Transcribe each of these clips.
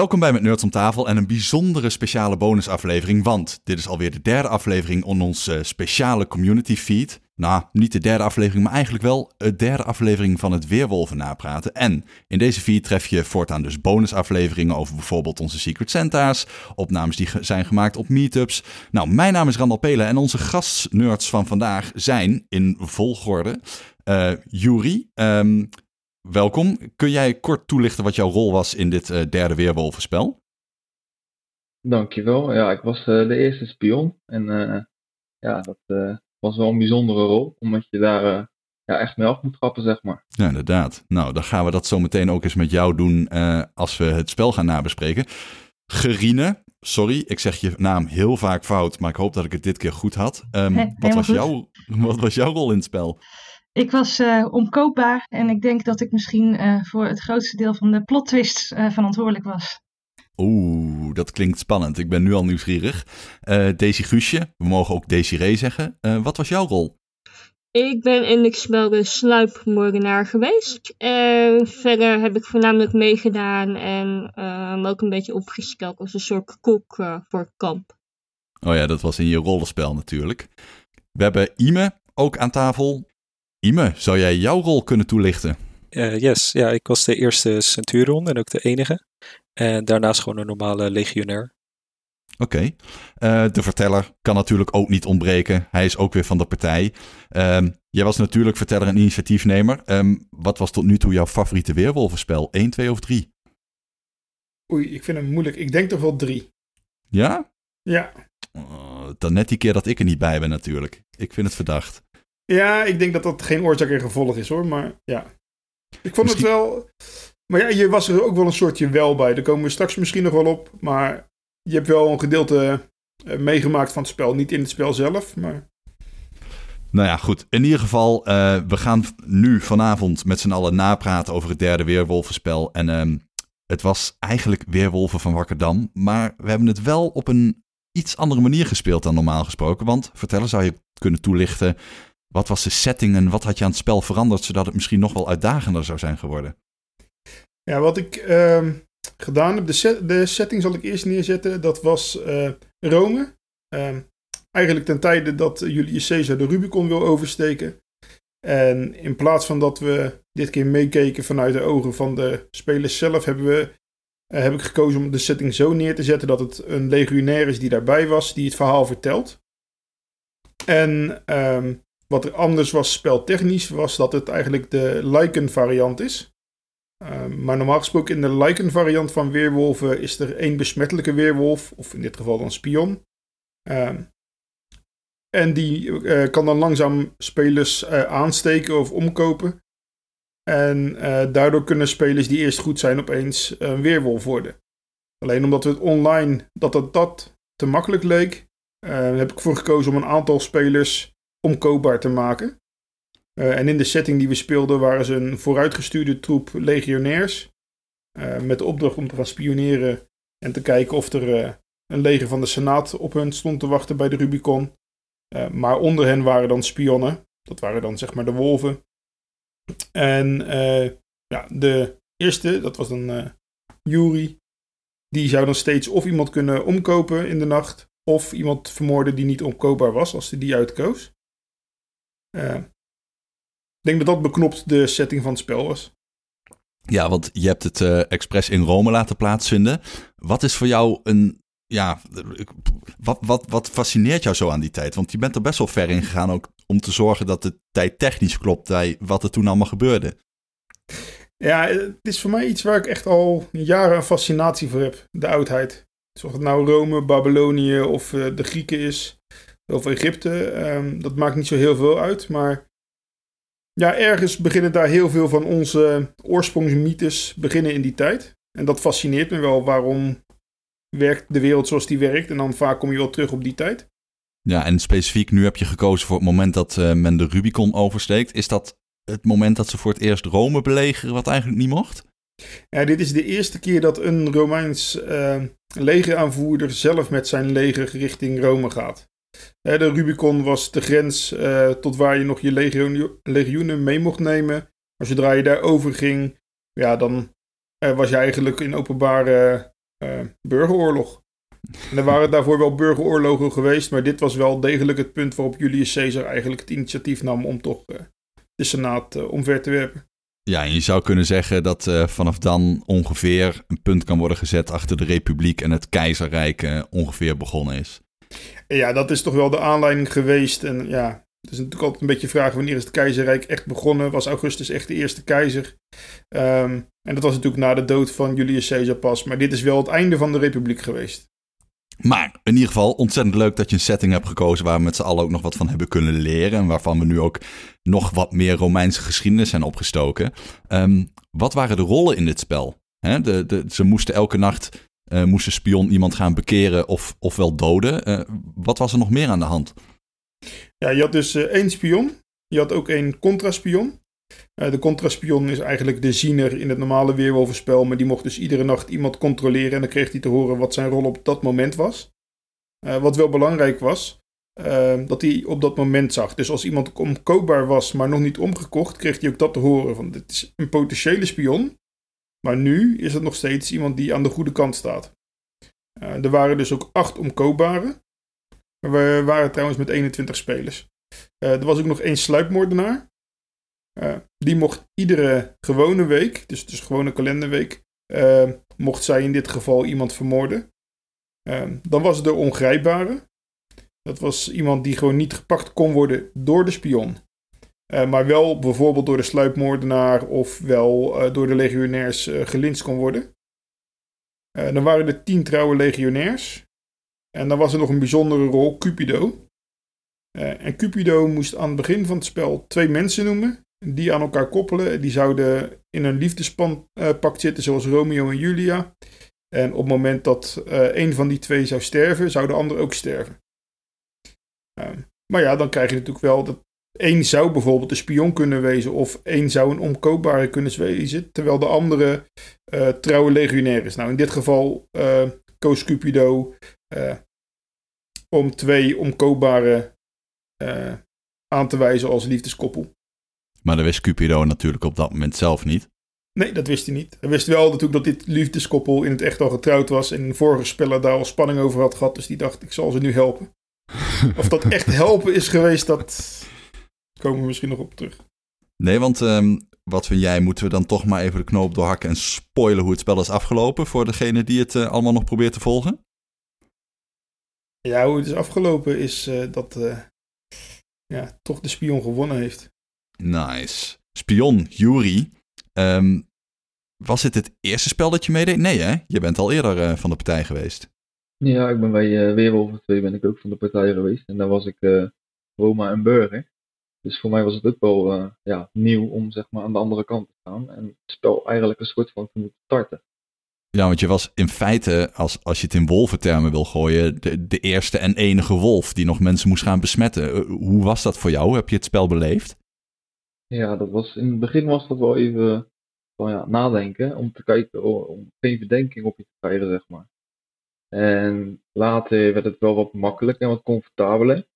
Welkom bij Met Nerds om tafel en een bijzondere speciale bonusaflevering, want dit is alweer de derde aflevering on onze speciale community feed. Nou, niet de derde aflevering, maar eigenlijk wel de derde aflevering van het Weerwolven napraten. En in deze feed tref je voortaan dus bonusafleveringen over bijvoorbeeld onze Secret Santa's, opnames die zijn gemaakt op meetups. Nou, mijn naam is Randal Pelen en onze gastnerds van vandaag zijn in volgorde uh, Yuri, um, welkom. Kun jij kort toelichten wat jouw rol was in dit uh, derde Weerwolvenspel? Dankjewel. Ja, ik was uh, de eerste spion. En uh, ja, dat was wel een bijzondere rol. Omdat je daar ja, echt mee af moet trappen, zeg maar. Ja, inderdaad. Nou, dan gaan we dat zo meteen ook eens met jou doen als we het spel gaan nabespreken. Gerine, sorry, ik zeg je naam heel vaak fout, maar ik hoop dat ik het dit keer goed had. Um, hey, wat, was jouw, wat was jouw rol in het spel? Ik was uh, omkoopbaar en ik denk dat ik misschien uh, voor het grootste deel van de plot twist uh, verantwoordelijk was. Oeh, dat klinkt spannend. Ik ben nu al nieuwsgierig. Daisy Guusje, we mogen ook Desiree zeggen. wat was jouw rol? Ik ben in het spel de sluipmoordenaar geweest. En verder heb ik voornamelijk meegedaan en me ook een beetje opgesteld als een soort kok voor het kamp. Oh ja, dat was in je rollenspel natuurlijk. We hebben Ime ook aan tafel. Ime, zou jij jouw rol kunnen toelichten? Uh, yes, ja, ik was de eerste Centurion en ook de enige. En daarnaast gewoon een normale legionair. Oké. Okay. Uh, de verteller kan natuurlijk ook niet ontbreken. Hij is ook weer van de partij. Um, jij was natuurlijk verteller en initiatiefnemer. Um, wat was tot nu toe jouw favoriete weerwolvenspel? 1, 2 of 3? Oei, ik vind hem moeilijk. Ik denk toch wel 3. Ja? Ja. Uh, dan net die keer dat ik er niet bij ben natuurlijk. Ik vind het verdacht. Ja, ik denk dat dat geen oorzaak en gevolg is hoor, maar ja. Ik vond misschien... het wel... Maar ja, je was er ook wel een soortje wel bij. Daar komen we straks misschien nog wel op. Maar je hebt wel een gedeelte uh, meegemaakt van het spel. Niet in het spel zelf, maar... Nou ja, goed. In ieder geval, uh, we gaan nu vanavond met z'n allen napraten over het derde Weerwolvenspel. En uh, het was eigenlijk Weerwolven van Wakkerdam. Maar we hebben het wel op een iets andere manier gespeeld dan normaal gesproken. Want, vertellen, zou je kunnen toelichten wat was de setting en wat had je aan het spel veranderd, zodat het misschien nog wel uitdagender zou zijn geworden? Ja, wat ik uh, gedaan heb, de, de, setting zal ik eerst neerzetten. Dat was uh, Rome. Uh, eigenlijk ten tijde dat Julius Caesar de Rubicon wil oversteken. En in plaats van dat we dit keer meekeken vanuit de ogen van de spelers zelf, hebben we, uh, heb ik gekozen om de setting zo neer te zetten dat het een legionair is die daarbij was, die het verhaal vertelt. En ehm, wat er anders was speltechnisch, was dat het eigenlijk de Lycan variant is. Uh, maar normaal gesproken in de Lycan variant van weerwolven is er één besmettelijke weerwolf, of in dit geval dan spion. Uh, en die uh, kan dan langzaam spelers eh, aansteken of omkopen. En eh, daardoor kunnen spelers die eerst goed zijn opeens een weerwolf worden. Alleen omdat het online dat dat, dat te makkelijk leek, heb ik voor gekozen om een aantal spelers omkoopbaar te maken. Uh, en in de setting die we speelden waren ze een vooruitgestuurde troep legionairs. Uh, met de opdracht om te gaan spioneren en te kijken of er uh, een leger van de Senaat op hen stond te wachten bij de Rubicon. maar onder hen waren dan spionnen. Dat waren dan zeg maar de wolven. En ja, de eerste, dat was dan Yuri. Die zou dan steeds of iemand kunnen omkopen in de nacht. Of iemand vermoorden die niet omkoopbaar was als hij die uitkoos. Uh, ik denk dat dat beknopt de setting van het spel was. Ja, want je hebt het uh, expres in Rome laten plaatsvinden. Wat is voor jou een. Ja, wat, wat, wat fascineert jou zo aan die tijd? Want je bent er best wel ver in gegaan ook om te zorgen dat de tijd technisch klopt bij wat er toen allemaal gebeurde. Ja, het is voor mij iets waar ik echt al jaren een fascinatie voor heb. De oudheid. Of het nou Rome, Babylonië of uh, de Grieken is of Egypte. Um, dat maakt niet zo heel veel uit. Maar ja, ergens beginnen daar heel veel van onze oorsprongsmythes beginnen in die tijd. En dat fascineert me wel. Waarom werkt de wereld zoals die werkt? En dan vaak kom je wel terug op die tijd. Ja, en specifiek nu heb je gekozen voor het moment dat uh, men de Rubicon oversteekt. Is dat het moment dat ze voor het eerst Rome belegeren, wat eigenlijk niet mocht? Ja, dit is de eerste keer dat een Romeins uh, legeraanvoerder zelf met zijn leger richting Rome gaat. De Rubicon was de grens uh, tot waar je nog je legioen, legioenen mee mocht nemen. Maar zodra je daar over ging, ja, dan eh, was je eigenlijk in openbare eh, burgeroorlog. En er waren daarvoor wel burgeroorlogen geweest, maar dit was wel degelijk het punt waarop Julius Caesar eigenlijk het initiatief nam om toch eh, de Senaat eh, omver te werpen. Ja, en je zou kunnen zeggen dat eh, vanaf dan ongeveer een punt kan worden gezet achter de Republiek en het Keizerrijk eh, ongeveer begonnen is. Ja, dat is toch wel de aanleiding geweest. En ja, het is natuurlijk altijd een beetje vraag wanneer is het keizerrijk echt begonnen? Was Augustus echt de eerste keizer? Ehm, en dat was natuurlijk na de dood van Julius Caesar pas. Maar dit is wel het einde van de republiek geweest. Maar in ieder geval ontzettend leuk dat je een setting hebt gekozen waar we met z'n allen ook nog wat van hebben kunnen leren. En waarvan we nu ook nog wat meer Romeinse geschiedenis zijn opgestoken. Ehm, wat waren de rollen in dit spel? De, de, ze moesten elke nacht, uh, moest spion iemand gaan bekeren of, ofwel doden. Uh, wat was er nog meer aan de hand? Ja, je had dus uh, één spion. Je had ook één contraspion. Uh, de contraspion is eigenlijk de ziener in het normale weerwolvenspel, maar die mocht dus iedere nacht iemand controleren en dan kreeg hij te horen wat zijn rol op dat moment was. Uh, wat wel belangrijk was, dat hij op dat moment zag. Dus als iemand omkoopbaar was, maar nog niet omgekocht, kreeg hij ook dat te horen. Van dit is een potentiële spion, maar nu is het nog steeds iemand die aan de goede kant staat. er waren dus ook acht omkoopbare. We waren trouwens met 21 spelers. er was ook nog één sluipmoordenaar. Uh, die mocht iedere gewone week, dus, dus gewone kalenderweek, uh, mocht zij in dit geval iemand vermoorden. Dan was er de ongrijpbare. Dat was iemand die gewoon niet gepakt kon worden door de spion. maar wel bijvoorbeeld door de sluipmoordenaar of wel door de legionairs gelinst kon worden. dan waren er tien trouwe legionairs. En dan was er nog een bijzondere rol, Cupido. en Cupido moest aan het begin van het spel twee mensen noemen die aan elkaar koppelen. Die zouden in een liefdespact zitten, zoals Romeo en Julia. En op het moment dat uh, een van die twee zou sterven, zou de ander ook sterven. Maar ja, dan krijg je natuurlijk wel dat één zou bijvoorbeeld een spion kunnen wezen, of één zou een omkoopbare kunnen wezen, terwijl de andere uh, trouwe legionair is. Nou, in dit geval koos Cupido om twee omkoopbare aan te wijzen als liefdeskoppel. Maar dat wist Cupido natuurlijk op dat moment zelf niet. Nee, dat wist hij niet. Hij wist wel natuurlijk dat dit liefdeskoppel in het echt al getrouwd was. En in vorige spellen daar al spanning over had gehad. Dus die dacht, ik zal ze nu helpen. of dat echt helpen is geweest, dat komen we misschien nog op terug. Nee, want um, wat vind jij, moeten we dan toch maar even de knoop doorhakken en spoilen hoe het spel is afgelopen voor degene die het uh, allemaal nog probeert te volgen? Ja, hoe het is afgelopen is uh, dat uh, ja, toch de spion gewonnen heeft. Nice. Spion, Yuri. Um, was dit het eerste spel dat je meedeed? Nee hè? Je bent al eerder uh, van de partij geweest. Ja, ik ben bij uh, Weerwolven 2 ben ik ook van de partij geweest. En daar was ik uh, Roma en Burger. Dus voor mij was het ook wel ja, nieuw om zeg maar aan de andere kant te staan. En het spel eigenlijk een soort van te moeten starten. Ja, want je was in feite, als, als je het in wolventermen wil gooien, de, de eerste en enige wolf die nog mensen moest gaan besmetten. hoe was dat voor jou? Heb je het spel beleefd? Ja, dat was, in het begin was dat wel even van, ja, nadenken om te kijken, om geen verdenking op je te krijgen, zeg maar. En later werd het wel wat makkelijker en wat comfortabeler.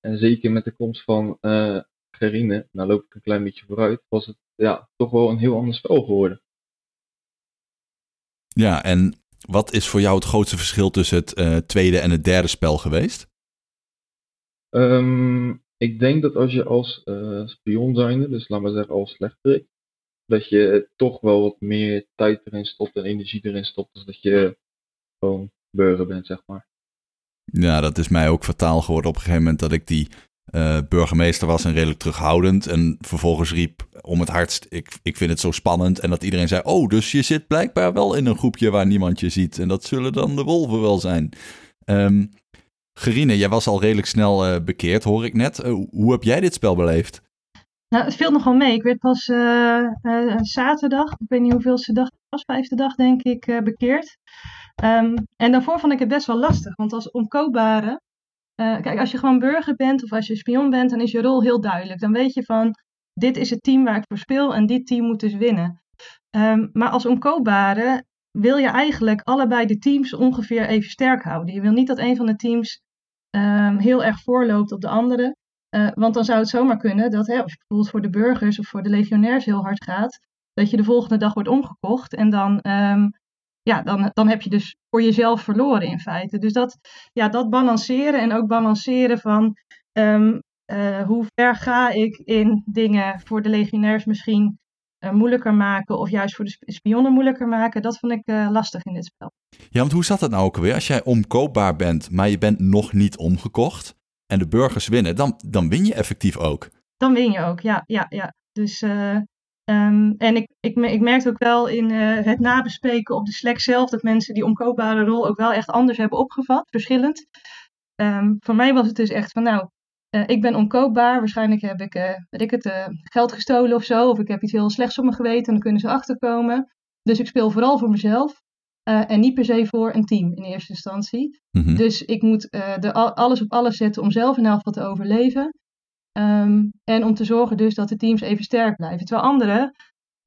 En zeker met de komst van uh, Gerine, nou loop ik een klein beetje vooruit, was het ja, toch wel een heel ander spel geworden. Ja, en wat is voor jou het grootste verschil tussen het uh, tweede en het derde spel geweest? Um, ik denk dat als je als uh, spion zijnde, dus laat maar zeggen als slechterik, dat je toch wel wat meer tijd erin stopt en energie erin stopt, dus dat je gewoon burger bent, zeg maar. Ja, dat is mij ook fataal geworden op een gegeven moment dat ik die uh, burgemeester was en redelijk terughoudend. En vervolgens riep om het hardst, ik, ik vind het zo spannend. En dat iedereen zei, oh, dus je zit blijkbaar wel in een groepje waar niemand je ziet. En dat zullen dan de wolven wel zijn. Um, Gerine, jij was al redelijk snel uh, bekeerd, hoor ik net. Uh, hoe heb jij dit spel beleefd? Nou, het viel nogal mee. Ik werd pas zaterdag, ik weet niet hoeveelste dag het was, vijfde dag denk ik, bekeerd. Um, en daarvoor vond ik het best wel lastig, want als omkoopbare... kijk, als je gewoon burger bent of als je spion bent, dan is je rol heel duidelijk. Dan weet je van, dit is het team waar ik voor speel en dit team moet dus winnen. Um, maar als omkoopbare wil je eigenlijk allebei de teams ongeveer even sterk houden. Je wil niet dat een van de teams um, heel erg voorloopt op de andere. Uh, want dan zou het zomaar kunnen dat hè, als je bijvoorbeeld voor de burgers of voor de legionairs heel hard gaat, dat je de volgende dag wordt omgekocht. En dan, ehm, ja, dan, dan heb je dus voor jezelf verloren in feite. Dus dat, ja, dat balanceren en ook balanceren van ehm, eh, hoe ver ga ik in dingen voor de legionairs misschien uh, moeilijker maken of juist voor de spionnen moeilijker maken, dat vond ik uh, lastig in dit spel. Ja, want hoe zat dat nou ook alweer? Als jij omkoopbaar bent, maar je bent nog niet omgekocht en de burgers winnen, dan, dan win je effectief ook. Dan win je ook, ja. ja, ja. Dus, um, en ik, ik, ik merkte ook wel in het nabespreken op de Slack zelf dat mensen die omkoopbare rol ook wel echt anders hebben opgevat, verschillend. Um, voor mij was het dus echt van, nou, uh, ik ben onkoopbaar. Waarschijnlijk heb ik, uh, weet ik het, geld gestolen of zo. Of ik heb iets heel slechts op me geweten en dan kunnen ze achterkomen. Dus ik speel vooral voor mezelf. en niet per se voor een team in eerste instantie. Mhm. Dus ik moet er alles op alles zetten om zelf in elk geval te overleven. Um, en om te zorgen dus dat de teams even sterk blijven. Terwijl anderen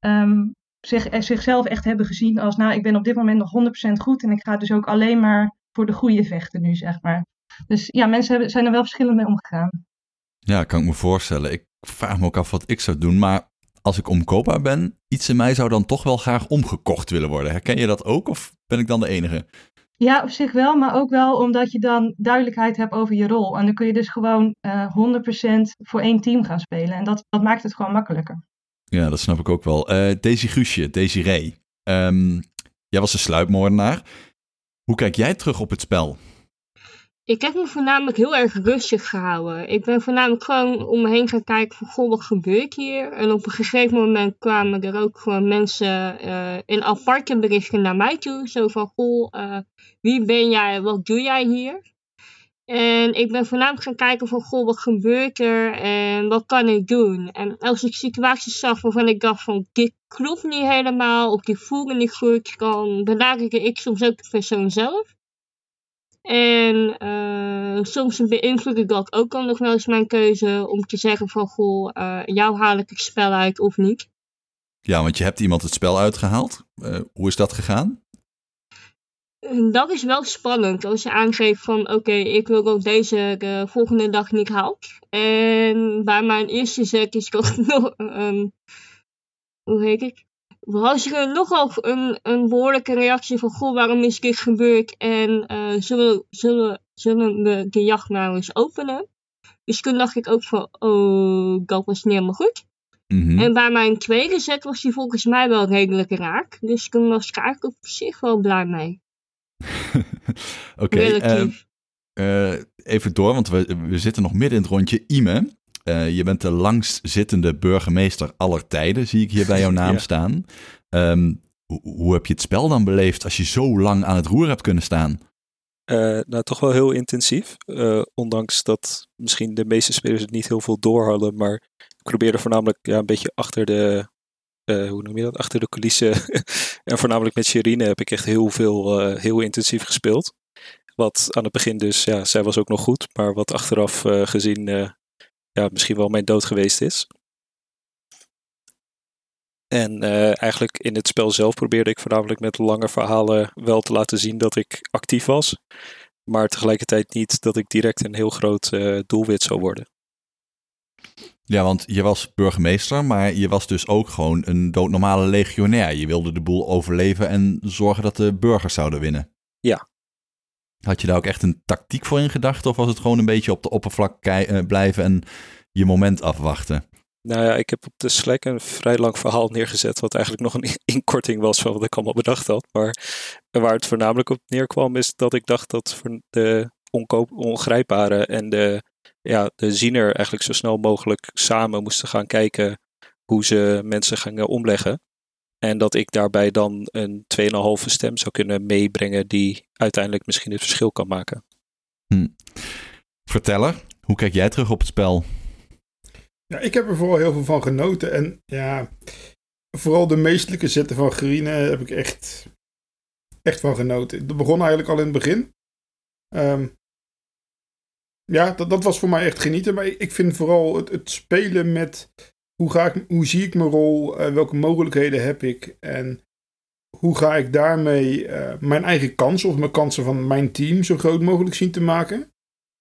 um, zich, zichzelf echt hebben gezien als... nou, ik ben op dit moment nog 100% goed... en ik ga dus ook alleen maar voor de goede vechten nu, zeg maar. Dus ja, mensen hebben, zijn er wel verschillend mee omgegaan. Ja, kan ik me voorstellen. Ik vraag me ook af wat ik zou doen. Maar als ik omkoopbaar ben, iets in mij zou dan toch wel graag omgekocht willen worden. Herken je dat ook of ben ik dan de enige? Ja, op zich wel, maar ook wel omdat je dan duidelijkheid hebt over je rol. En dan kun je dus gewoon uh, 100% voor één team gaan spelen. En dat, dat maakt het gewoon makkelijker. Ja, dat snap ik ook wel. Uh, Daisy Guusje, Daisy Ray. Um, jij was een sluipmoordenaar. Hoe kijk jij terug op het spel? Ik heb me voornamelijk heel erg rustig gehouden. Ik ben voornamelijk gewoon om me heen gaan kijken van, goh, wat gebeurt hier? En op een gegeven moment kwamen er ook gewoon mensen uh, in aparte berichten naar mij toe. Zo van, goh, uh, wie ben jij? Wat doe jij hier? En ik ben voornamelijk gaan kijken van, goh, wat gebeurt er? En wat kan ik doen? En als ik situaties zag waarvan ik dacht van, dit klopt niet helemaal. Of die voelen niet goed. Dan benaderde ik soms ook de persoon zelf. En uh, soms beïnvloedde dat ook al nog wel eens mijn keuze om te zeggen van goh, uh, jou haal ik het spel uit of niet. Ja, want je hebt iemand het spel uitgehaald. Uh, hoe is dat gegaan? Dat is wel spannend als je aangeeft van oké, okay, ik wil dat deze de volgende dag niet haalt. En bij mijn eerste zet is dat nog, um, hoe heet ik? Was er nogal een, een behoorlijke reactie van, goh, waarom is dit gebeurd en uh, zullen, zullen, zullen we de jacht nou eens openen? Dus toen dacht ik ook van, oh, dat was niet helemaal goed. Mm -hmm. En bij mijn tweede set was die volgens mij wel redelijk raak. Dus toen was ik eigenlijk op zich wel blij mee. Oké, okay, uh, uh, even door, want we, we zitten nog midden in het rondje Ime. Uh, je bent de langst zittende burgemeester aller tijden, zie ik hier bij jouw naam ja. staan. Um, hoe, hoe heb je het spel dan beleefd als je zo lang aan het roer hebt kunnen staan? Uh, nou, toch wel heel intensief. Uh, ondanks dat misschien de meeste spelers het niet heel veel door hadden. Maar ik probeerde voornamelijk ja, een beetje achter de, uh, hoe noem je dat? Achter de coulissen. en voornamelijk met Sherine heb ik echt heel veel, heel intensief gespeeld. Wat aan het begin dus, ja, zij was ook nog goed. Maar wat achteraf gezien ja, misschien wel mijn dood geweest is. En uh, eigenlijk in het spel zelf probeerde ik voornamelijk met lange verhalen wel te laten zien dat ik actief was. Maar tegelijkertijd niet dat ik direct een heel groot uh, doelwit zou worden. Ja, want je was burgemeester, maar je was dus ook gewoon een doodnormale legionair. Je wilde de boel overleven en zorgen dat de burgers zouden winnen. Ja. Had je daar ook echt een tactiek voor in gedachten? Of was het gewoon een beetje op de oppervlak uh, blijven en je moment afwachten? Nou ja, ik heb op de Slack een vrij lang verhaal neergezet, wat eigenlijk nog een inkorting was van wat ik allemaal bedacht had. Maar waar het voornamelijk op neerkwam, is dat ik dacht dat voor de ongrijpbare en de, ja, de ziener eigenlijk zo snel mogelijk samen moesten gaan kijken hoe ze mensen gingen omleggen. En dat ik daarbij dan een 2,5 stem zou kunnen meebrengen die uiteindelijk misschien het verschil kan maken. Hm. Verteller, hoe kijk jij terug op het spel? Ja, ik heb er vooral heel veel van genoten. En ja, vooral de meestelijke zetten van Grine heb ik echt, echt van genoten. Dat begon eigenlijk al in het begin. Um, ja, dat, dat was voor mij echt genieten. Maar ik vind vooral het, het spelen met hoe, ga ik, hoe zie ik mijn rol, uh, welke mogelijkheden heb ik en hoe ga ik daarmee uh, mijn eigen kansen of mijn kansen van mijn team zo groot mogelijk zien te maken.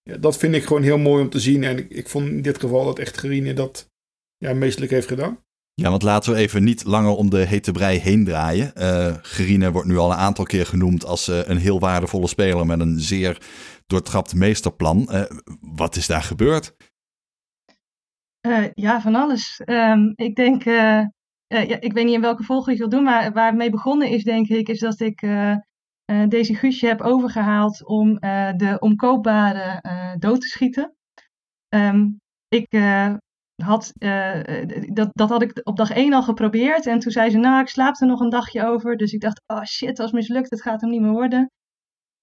Ja, dat vind ik gewoon heel mooi om te zien. En ik, ik vond in dit geval dat echt Gerine dat ja, meestelijk heeft gedaan. Ja, want laten we even niet langer om de hete brei heen draaien. Uh, Gerine wordt nu al een aantal keer genoemd als een heel waardevolle speler met een zeer doortrapt meesterplan. Wat is daar gebeurd? Ja, van alles. Um, ik denk, ja, ik weet niet in welke volgorde je wil doen, maar waar het mee begonnen is, denk ik, is dat ik deze Guusje heb overgehaald om de omkoopbare dood te schieten. Um, ik had, dat, dat had ik op dag één al geprobeerd. En toen zei ze, nou, ik slaap er nog een dagje over. Dus ik dacht, oh shit, is mislukt. Het gaat hem niet meer worden.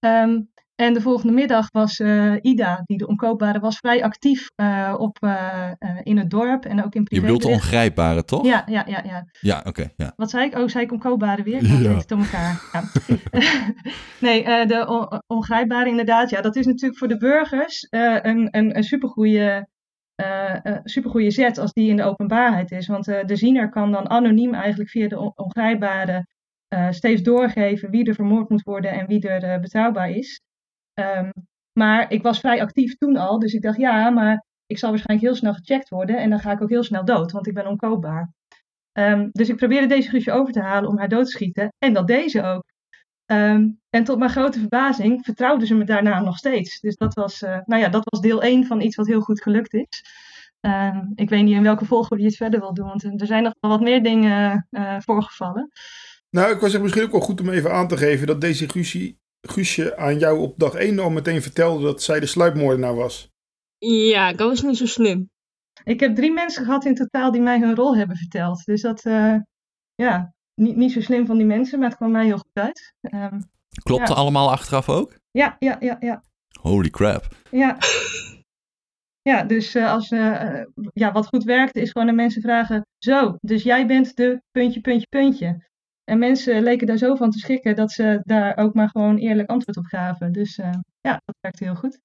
Um, en de volgende middag was uh, Ida, die de omkoopbare was, vrij actief uh, op, in het dorp en ook in privé. Je bedoelt de ongrijpbare, toch? Ja, ja, ja. Ja, ja oké. Okay, ja. Wat zei ik? Oh, zei ik omkoopbare weer? Ik ja. het om elkaar. Ja. nee, de on ongrijpbare inderdaad. Ja, dat is natuurlijk voor de burgers een, een, een supergoeie supergoeie zet als die in de openbaarheid is. Want de ziener kan dan anoniem eigenlijk via de ongrijpbare steeds doorgeven wie er vermoord moet worden en wie er betrouwbaar is. Um, maar ik was vrij actief toen al, dus ik dacht ja, maar ik zal waarschijnlijk heel snel gecheckt worden en dan ga ik ook heel snel dood, want ik ben onkoopbaar. Um, dus ik probeerde deze Guusje over te halen om haar dood te schieten en dat deed ze ook. Um, en tot mijn grote verbazing vertrouwden ze me daarna nog steeds. Dus dat was, uh, nou ja, dat was deel 1 van iets wat heel goed gelukt is. Ik weet niet in welke volgorde je het verder wil doen, want er zijn nog wel wat meer dingen uh, voorgevallen. Nou, ik was er misschien ook wel goed om even aan te geven dat deze Guusje, Guusje aan jou op dag 1 al meteen vertelde dat zij de sluipmoordenaar was. Ja, dat was niet zo slim. Ik heb drie mensen gehad in totaal die mij hun rol hebben verteld. Dus dat, uh, ja, niet, niet zo slim van die mensen, maar het kwam mij heel goed uit. Um, Klopte ja. allemaal achteraf ook? Ja, ja, ja, ja. Holy crap. Ja. Ja, dus uh, als, uh, ja, wat goed werkte is gewoon aan mensen vragen: Zo, dus jij bent de puntje, puntje, puntje. En mensen leken daar zo van te schrikken dat ze daar ook maar gewoon eerlijk antwoord op gaven. Dus uh, ja, dat werkte heel goed.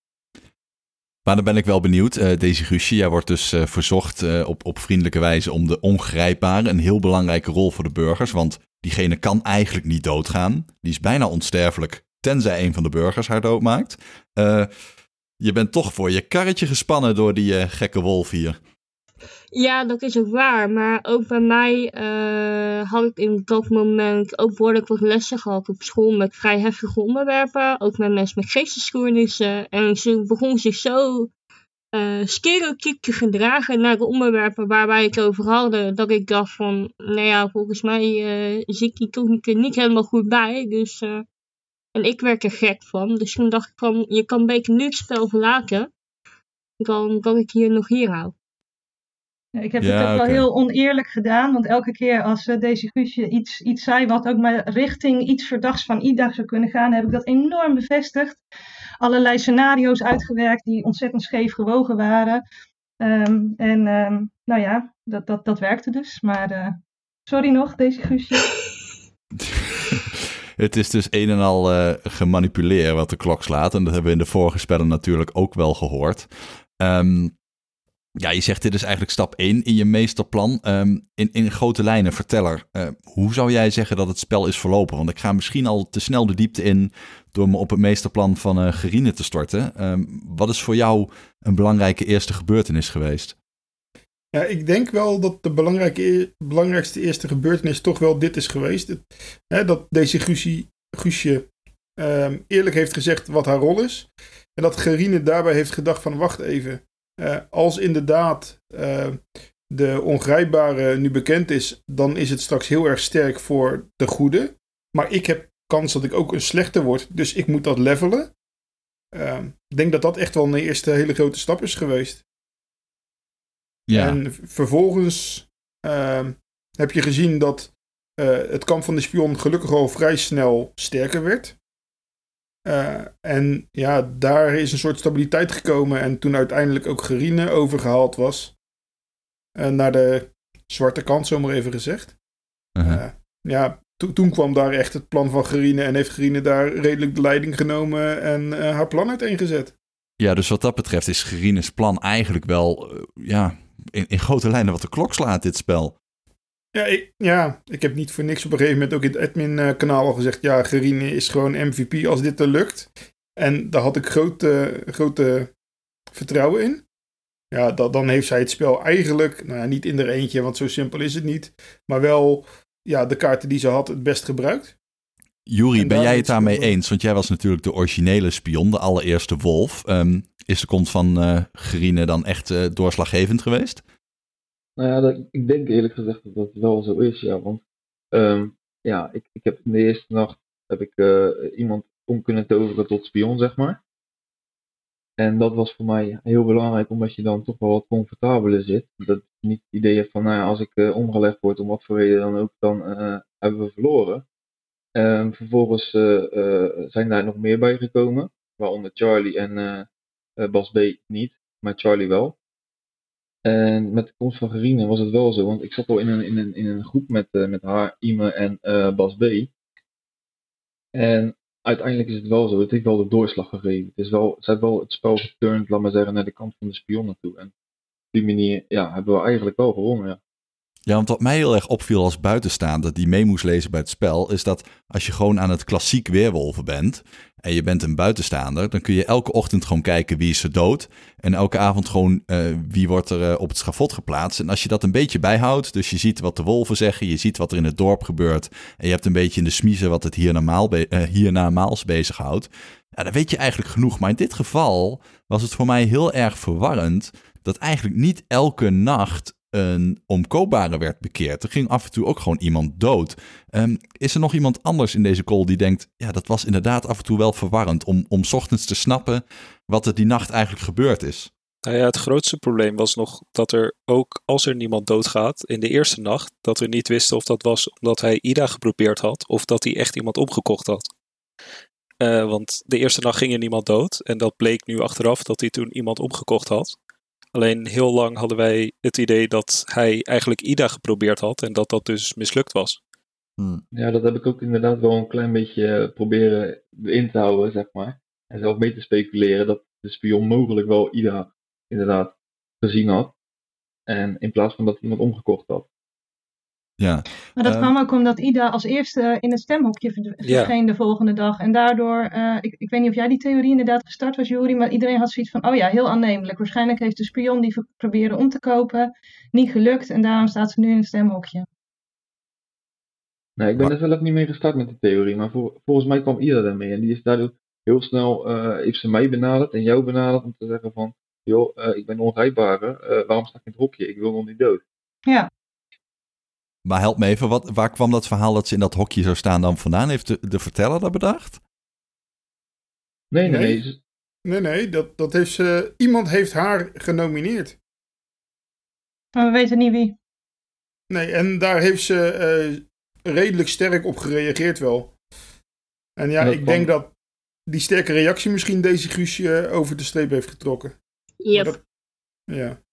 Maar dan ben ik wel benieuwd. Uh, deze Guusje, jij wordt dus uh, verzocht op, op vriendelijke wijze om de ongrijpbare, een heel belangrijke rol voor de burgers. Want diegene kan eigenlijk niet doodgaan. Die is bijna onsterfelijk, tenzij een van de burgers haar doodmaakt. je bent toch voor je karretje gespannen door die gekke wolf hier. Ja, dat is ook waar. Maar ook bij mij uh, had ik in dat moment ook behoorlijk wat lessen gehad op school met vrij heftige onderwerpen. Ook met mensen met geestesstoornissen. En ze begon zich zo uh, stereotyp te gedragen naar de onderwerpen waar wij het over hadden. Dat ik dacht van, nou ja, volgens mij uh, zit die toch niet, niet helemaal goed bij. Dus, en ik werd er gek van. Dus toen dacht ik van, je kan beter nu het spel verlaten. Dan dat ik hier nog hier hou. Ik heb ja, het ook okay. wel heel oneerlijk gedaan, want elke keer als uh, deze Guusje iets, iets zei wat ook maar richting iets verdachts van Ida zou kunnen gaan, heb ik dat enorm bevestigd. Allerlei scenario's uitgewerkt die ontzettend scheef gewogen waren. Um, en um, nou ja, dat, dat, dat werkte dus. Maar uh, sorry nog, deze Guusje. het is dus een en al uh, gemanipuleerd wat de klok slaat. En dat hebben we in de vorige spellen natuurlijk ook wel gehoord. Um, ja, je zegt dit is eigenlijk stap 1 in je meesterplan. Um, in, in grote lijnen, verteller, uh, hoe zou jij zeggen dat het spel is verlopen? Want ik ga misschien al te snel de diepte in door me op het meesterplan van uh, Gerine te storten. Um, wat is voor jou een belangrijke eerste gebeurtenis geweest? Ja, ik denk wel dat de belangrijke, belangrijkste eerste gebeurtenis toch wel dit is geweest. Hè, dat deze Guusje, Guusje um, eerlijk heeft gezegd wat haar rol is. En dat Gerine daarbij heeft gedacht van wacht even uh, als inderdaad uh, de ongrijpbare nu bekend is, dan is het straks heel erg sterk voor de goede. Maar ik heb kans dat ik ook een slechte word, dus ik moet dat levelen. Uh, ik denk dat dat echt wel een eerste hele grote stap is geweest. Ja. En vervolgens ehm, heb je gezien dat eh, het kamp van de spion gelukkig al vrij snel sterker werd. Uh, en ja, daar is een soort stabiliteit gekomen. En toen uiteindelijk ook Gerine overgehaald was. Uh, naar de zwarte kant, zomaar even gezegd. Uh -huh. ja, to toen kwam daar echt het plan van Gerine. En heeft Gerine daar redelijk de leiding genomen en haar plan uiteengezet. Ja, dus wat dat betreft is Gerines plan eigenlijk wel ja, in, in grote lijnen wat de klok slaat, dit spel. Ja ik, ja, ik heb niet voor niks op een gegeven moment ook in het admin-kanaal al gezegd... ja, Gerine is gewoon MVP als dit er lukt. En daar had ik grote, grote vertrouwen in. ja, dat, dan heeft zij het spel eigenlijk, nou ja, niet in eentje, want zo simpel is het niet. Maar wel ja, de kaarten die ze had het best gebruikt. Juri, En ben jij het daarmee eens? Want jij was natuurlijk de originele spion, de allereerste wolf. Ehm, is de komst van eh Gerine dan echt eh, doorslaggevend geweest? Nou ja, ik denk eerlijk gezegd dat dat wel zo is, ja. Want ehm, ja, ik, ik heb in de eerste nacht heb ik eh, iemand om kunnen toveren tot spion, zeg maar. En dat was voor mij heel belangrijk, omdat je dan toch wel wat comfortabeler zit. Dat je niet het idee hebt van, nou ja, als ik eh, omgelegd word, om wat voor reden dan ook, dan eh, hebben we verloren. Ehm, vervolgens zijn daar nog meer bij gekomen, waaronder Charlie en Bas B. niet, maar Charlie wel. En met de komst van Gerine was het wel zo, want ik zat al in een, in een, in een groep met, eh, met haar, Ime en eh, Bas B. En uiteindelijk is het wel zo, het heeft wel de doorslag gegeven. Het is wel, ze hebben wel het spel geturnd, laat maar zeggen, naar de kant van de spionnen toe. En op die manier ja, hebben we eigenlijk wel gewonnen. Ja. Ja, want wat mij heel erg opviel als buitenstaander die mee moest lezen bij het spel, is dat als je gewoon aan het klassiek weerwolven bent en je bent een buitenstaander, dan kun je elke ochtend gewoon kijken wie is er dood en elke avond gewoon eh, wie wordt er eh, op het schafot geplaatst. En als je dat een beetje bijhoudt, dus je ziet wat de wolven zeggen, je ziet wat er in het dorp gebeurt en je hebt een beetje in de smiezen wat het hier be- eh, hiernamaals bezighoudt, ja, dan weet je eigenlijk genoeg. Maar in dit geval was het voor mij heel erg verwarrend dat eigenlijk niet elke nacht een omkoopbare werd bekeerd. Er ging af en toe ook gewoon iemand dood. Ehm, is er nog iemand anders in deze call die denkt... ja, dat was inderdaad af en toe wel verwarrend... om, om ochtends te snappen wat er die nacht eigenlijk gebeurd is? Nou ja, het grootste probleem was nog dat er ook als er niemand doodgaat in de eerste nacht, dat we niet wisten of dat was omdat hij Ida geprobeerd had of dat hij echt iemand omgekocht had. Eh, want de eerste nacht ging er niemand dood en dat bleek nu achteraf dat hij toen iemand omgekocht had. Alleen heel lang hadden wij het idee dat hij eigenlijk Ida geprobeerd had en dat dat dus mislukt was. Hm. ja, dat heb ik ook inderdaad wel een klein beetje eh, proberen in te houden, zeg maar. En zelf mee te speculeren dat de spion mogelijk wel Ida inderdaad gezien had. En in plaats van dat iemand omgekocht had. Ja, Maar dat Ehm. kwam ook omdat Ida als eerste in het stemhokje verscheen de volgende dag. En daardoor, eh, ik, ik weet niet of jij die theorie inderdaad gestart was, Juri, maar iedereen had zoiets van, oh ja, heel aannemelijk. Waarschijnlijk heeft de spion die proberen om te kopen niet gelukt en daarom staat ze nu in het stemhokje. Nee, ik ben er zelf niet mee gestart met die theorie, maar volgens mij kwam Ida daarmee. En die is daardoor heel snel, eh, heeft ze mij benaderd en jou benaderd om te zeggen van, joh, eh, ik ben ongrijpbare, eh, waarom sta ik in het hokje? Ik wil nog niet dood. Ja, maar help me even, wat, waar kwam dat verhaal dat ze in dat hokje zou staan dan vandaan? Heeft de, de verteller dat bedacht? Nee, nee, Nee. nee. Nee, dat, dat heeft ze, iemand heeft haar genomineerd. maar we weten niet wie. Nee, en daar heeft ze eh, redelijk sterk op gereageerd wel. En ja, En ik kwam- denk dat die sterke reactie misschien deze Guusje eh, over de streep heeft getrokken. Yep. Maar dat- ja.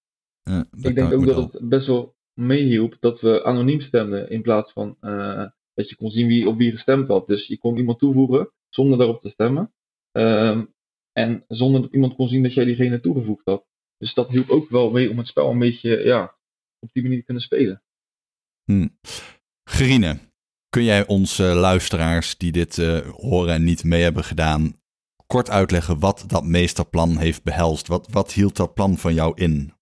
Ja, ik denk ook dat het best wel meehielp dat we anoniem stemden in plaats van eh, dat je kon zien wie op wie gestemd had. Dus je kon iemand toevoegen zonder daarop te stemmen. Ehm, en zonder dat iemand kon zien dat jij diegene toegevoegd had. Dus dat hielp ook wel mee om het spel een beetje ja, op die manier te kunnen spelen. Hm. Gerine, kun jij onze luisteraars die dit eh, horen en niet mee hebben gedaan, kort uitleggen wat dat meesterplan heeft behelst? Wat, wat hield dat plan van jou in?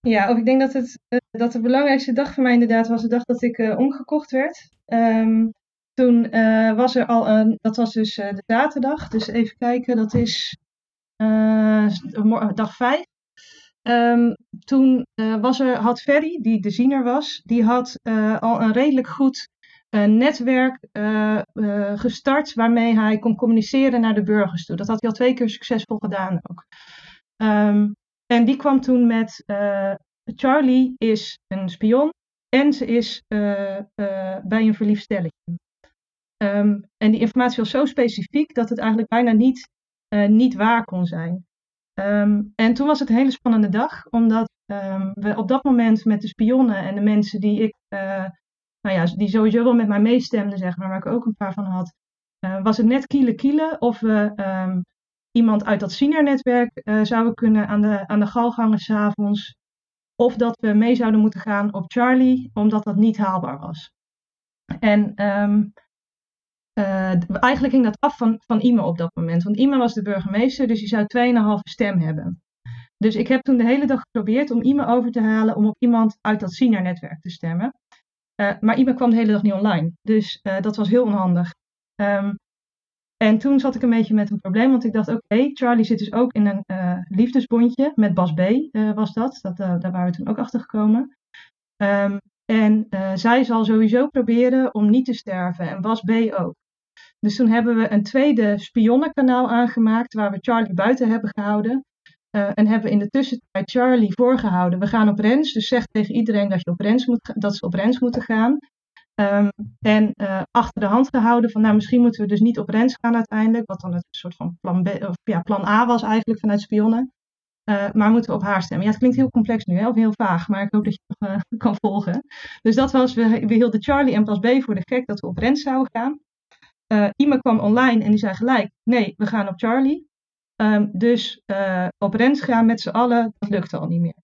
Ja, of ik denk dat, het, eh, dat de belangrijkste dag voor mij inderdaad was de dag dat ik eh, omgekocht werd. Ehm, toen eh, was er al een, dat was dus eh, de zaterdag, dus even kijken, dat is dag vijf. Ehm, toen was er, had Ferry, die de ziener was, die had al een redelijk goed netwerk gestart waarmee hij kon communiceren naar de burgers toe. Dat had hij al twee keer succesvol gedaan ook. Ehm, en die kwam toen met Charlie is een spion en ze is eh, eh, bij een verliefd stelletje. Ehm, en die informatie was zo specifiek dat het eigenlijk bijna niet, eh, niet waar kon zijn. Ehm, en toen was het een hele spannende dag, omdat ehm, we op dat moment met de spionnen en de mensen die ik, nou ja, die sowieso wel met mij meestemden, zeg maar, waar ik ook een paar van had, was het net kielen kielen of we iemand uit dat senior-netwerk eh, zouden kunnen aan de, aan de gal gangen s'avonds. Of dat we mee zouden moeten gaan op Charlie, omdat dat niet haalbaar was. En ehm, eh, eigenlijk ging dat af van, van Ime op dat moment. Want Ime was de burgemeester, dus die zou 2,5 stem hebben. dus ik heb toen de hele dag geprobeerd om iemand over te halen om op iemand uit dat senior-netwerk te stemmen. Uh, maar iemand kwam de hele dag niet online. Dus uh, dat was heel onhandig. Um, en toen zat ik een beetje met een probleem, want ik dacht, oké, Charlie zit dus ook in een uh, liefdesbondje met Bas B, was dat. dat daar waren we toen ook achter gekomen. Um, en zij zal sowieso proberen om niet te sterven en Bas B ook. Dus toen hebben we een tweede spionnenkanaal aangemaakt waar we Charlie buiten hebben gehouden. En hebben in de tussentijd Charlie voorgehouden. We gaan op rens, dus zeg tegen iedereen dat, je op moet, dat ze op rens moeten gaan. Um, en uh, achter de hand gehouden van, nou misschien moeten we dus niet op rens gaan uiteindelijk. Wat dan een soort van plan, of, ja, plan A was eigenlijk vanuit spionnen. Uh, maar moeten we op haar stemmen. Ja, het klinkt heel complex nu, hè, of heel vaag, maar ik hoop dat je het nog kan volgen. Dus dat was, we, we hielden Charlie en Pas B voor de gek dat we op rens zouden gaan. Uh, iemand kwam online en die zei gelijk, nee, we gaan op Charlie. Um, dus op rens gaan met z'n allen, dat lukte al niet meer.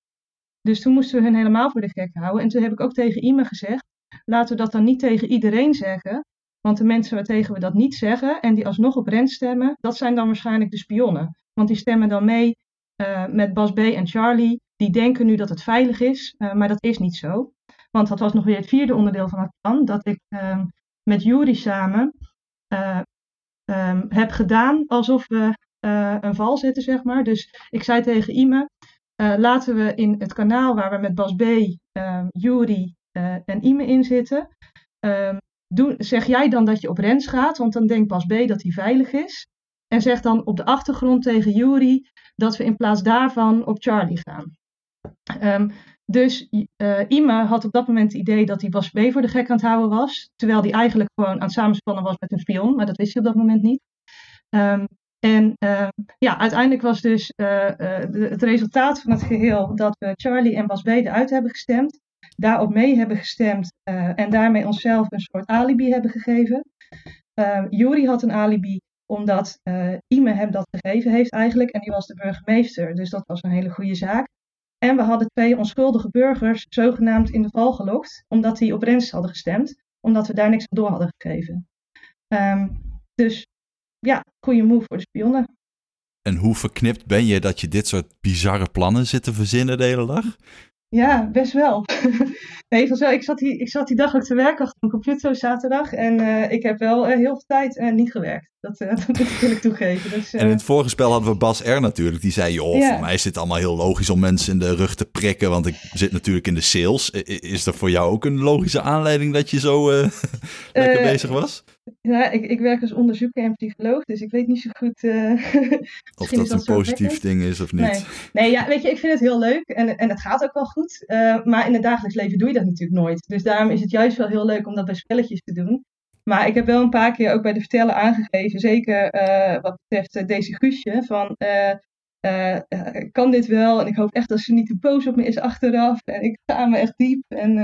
Dus toen moesten we hun helemaal voor de gek houden. En toen heb ik ook tegen iemand gezegd, laten we dat dan niet tegen iedereen zeggen. Want de mensen waartegen we dat niet zeggen en die alsnog op rens stemmen, dat zijn dan waarschijnlijk de spionnen. Want die stemmen dan mee uh, met Bas B en Charlie. Die denken nu dat het veilig is, uh, maar dat is niet zo. Want dat was nog weer het vierde onderdeel van het plan. Dat ik uh, met Jury samen uh, um, heb gedaan alsof we een val zetten, zeg maar. Dus ik zei tegen Ime, laten we in het kanaal waar we met Bas B, um, Jury en Ime in zitten, doe, zeg jij dan dat je op rens gaat, want dan denkt Bas B dat hij veilig is. En zeg dan op de achtergrond tegen Jury dat we in plaats daarvan op Charlie gaan. Dus uh, Ima had op dat moment het idee dat hij Bas B voor de gek aan het houden was. Terwijl hij eigenlijk gewoon aan het samenspannen was met een spion. Maar dat wist hij op dat moment niet. Um, en ja, uiteindelijk was dus de, het resultaat van het geheel dat we Charlie en Bas B eruit hebben gestemd. Daarop mee hebben gestemd en daarmee onszelf een soort alibi hebben gegeven. Ehm, Juri had een alibi omdat Ime hem dat gegeven heeft eigenlijk. En die was de burgemeester. Dus dat was een hele goede zaak. En we hadden twee onschuldige burgers zogenaamd in de val gelokt, omdat die op Rens hadden gestemd, omdat we daar niks aan door hadden gegeven. Um, dus ja, goede move voor de spionnen. En hoe verknipt ben je dat je dit soort bizarre plannen zit te verzinnen de hele dag? Ja, best wel. nee, zo, ik, zat die, ik zat die dag ook te werken achter mijn computer zaterdag. En uh, ik heb wel uh, heel veel tijd uh, niet gewerkt. Dat, dat wil ik toegeven. Dus, en in het vorige spel hadden we Bas R natuurlijk. Die zei, joh, ja. voor mij is dit allemaal heel logisch om mensen in de rug te prikken. Want ik zit natuurlijk in de sales. Is er voor jou ook een logische aanleiding dat je zo lekker bezig was? Ja, ik, ik werk als onderzoeker en psycholoog, dus ik weet niet zo goed. Uh, of dat een positief ding is of niet. Nee. nee, ja, weet je, ik vind het heel leuk en, en het gaat ook wel goed. Uh, maar in het dagelijks leven doe je dat natuurlijk nooit. Dus daarom is het juist wel heel leuk om dat bij spelletjes te doen. Maar ik heb wel een paar keer ook bij de vertellen aangegeven, zeker uh, wat betreft deze Guusje, van kan dit wel? En ik hoop echt dat ze niet te boos op me is achteraf. En ik ga me echt diep. En,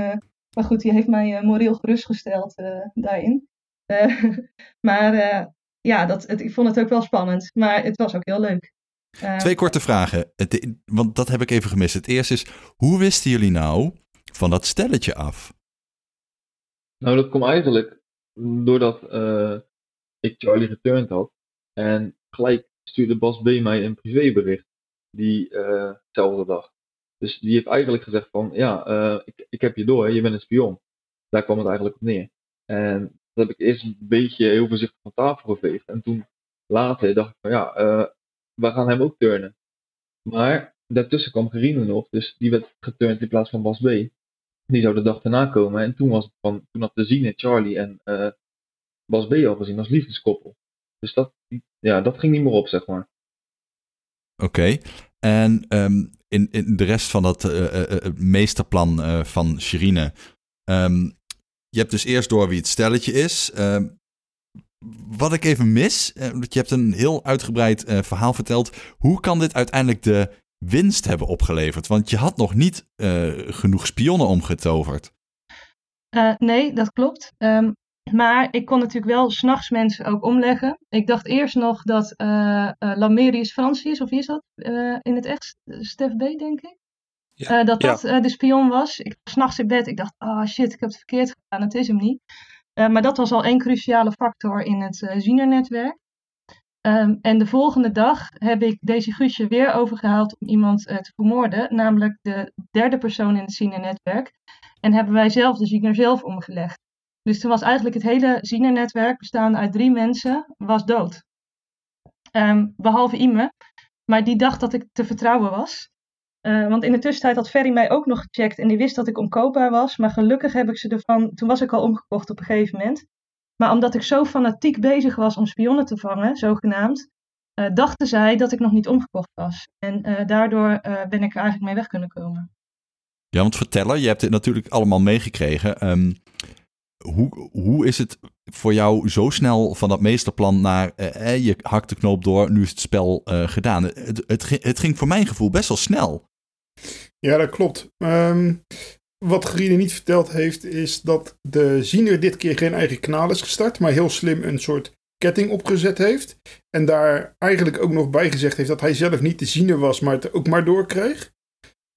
maar goed, die heeft mij moreel gerustgesteld daarin. Uh, maar uh, ja, dat, het, ik vond het ook wel spannend. Maar het was ook heel leuk. Uh, Twee korte vragen, het, want dat heb ik even gemist. Het eerste is, hoe wisten jullie nou van dat stelletje af? Nou, dat kwam eigenlijk doordat ik Charlie geturnd had. En gelijk stuurde Bas B mij een privébericht diezelfde dag. Dus die heeft eigenlijk gezegd van, ja, ik, ik heb je door, je bent een spion. Daar kwam het eigenlijk op neer. En dat heb ik eerst een beetje heel voorzichtig van tafel geveegd. En toen later dacht ik van ja, uh, we gaan hem ook turnen. Maar daartussen kwam Gerine nog, dus die werd geturnd in plaats van Bas B. Die zou de dag daarna komen. En toen was van, toen had de Zine, Charlie en uh, Bas B al gezien als liefdeskoppel. Dus dat, ja, dat ging niet meer op, zeg maar. Oké. En um, in, in de rest van dat uh, meesterplan van Sherine, um, je hebt dus eerst door wie het stelletje is. Uh, wat ik even mis, uh, je hebt een heel uitgebreid uh, verhaal verteld. Hoe kan dit uiteindelijk de winst hebben opgeleverd? Want je had nog niet eh, genoeg spionnen omgetoverd. nee, dat klopt. Um, maar ik kon natuurlijk wel s'nachts mensen ook omleggen. Ik dacht eerst nog dat Lamerius Francis, of wie is dat in het echt? Stef B, denk ik. Ja. Uh, dat dat uh, de spion was. Ik was s'nachts in bed. Ik dacht, oh shit, ik heb het verkeerd gedaan. Het is hem niet. Uh, maar dat was al één cruciale factor in het uh, Ziener-netwerk. Ehm, en de volgende dag heb ik deze Guusje weer overgehaald om iemand eh, te vermoorden, namelijk de derde persoon in het Ziener-netwerk. En hebben wij zelf de Ziener zelf omgelegd. Dus toen was eigenlijk het hele Ziener-netwerk, bestaande uit drie mensen, was dood. Ehm, behalve Ime, maar die dacht dat ik te vertrouwen was. Eh, want in de tussentijd had Ferry mij ook nog gecheckt en die wist dat ik omkoopbaar was. Maar gelukkig heb ik ze ervan, toen was ik al omgekocht op een gegeven moment. Maar omdat ik zo fanatiek bezig was om spionnen te vangen, zogenaamd, uh, dachten zij dat ik nog niet omgekocht was. En uh, daardoor ben ik er eigenlijk mee weg kunnen komen. Ja, want vertellen, je hebt het natuurlijk allemaal meegekregen. Um, hoe, hoe is het voor jou zo snel van dat meesterplan naar eh, je hakt de knoop door, nu is het spel gedaan? Het, het, het, ging voor mijn gevoel best wel snel. Ja, dat klopt. Um, wat Gerine niet verteld heeft, is dat de ziener dit keer geen eigen kanaal is gestart, maar heel slim een soort ketting opgezet heeft. En daar eigenlijk ook nog bij gezegd heeft dat hij zelf niet de ziener was, maar het ook maar doorkreeg.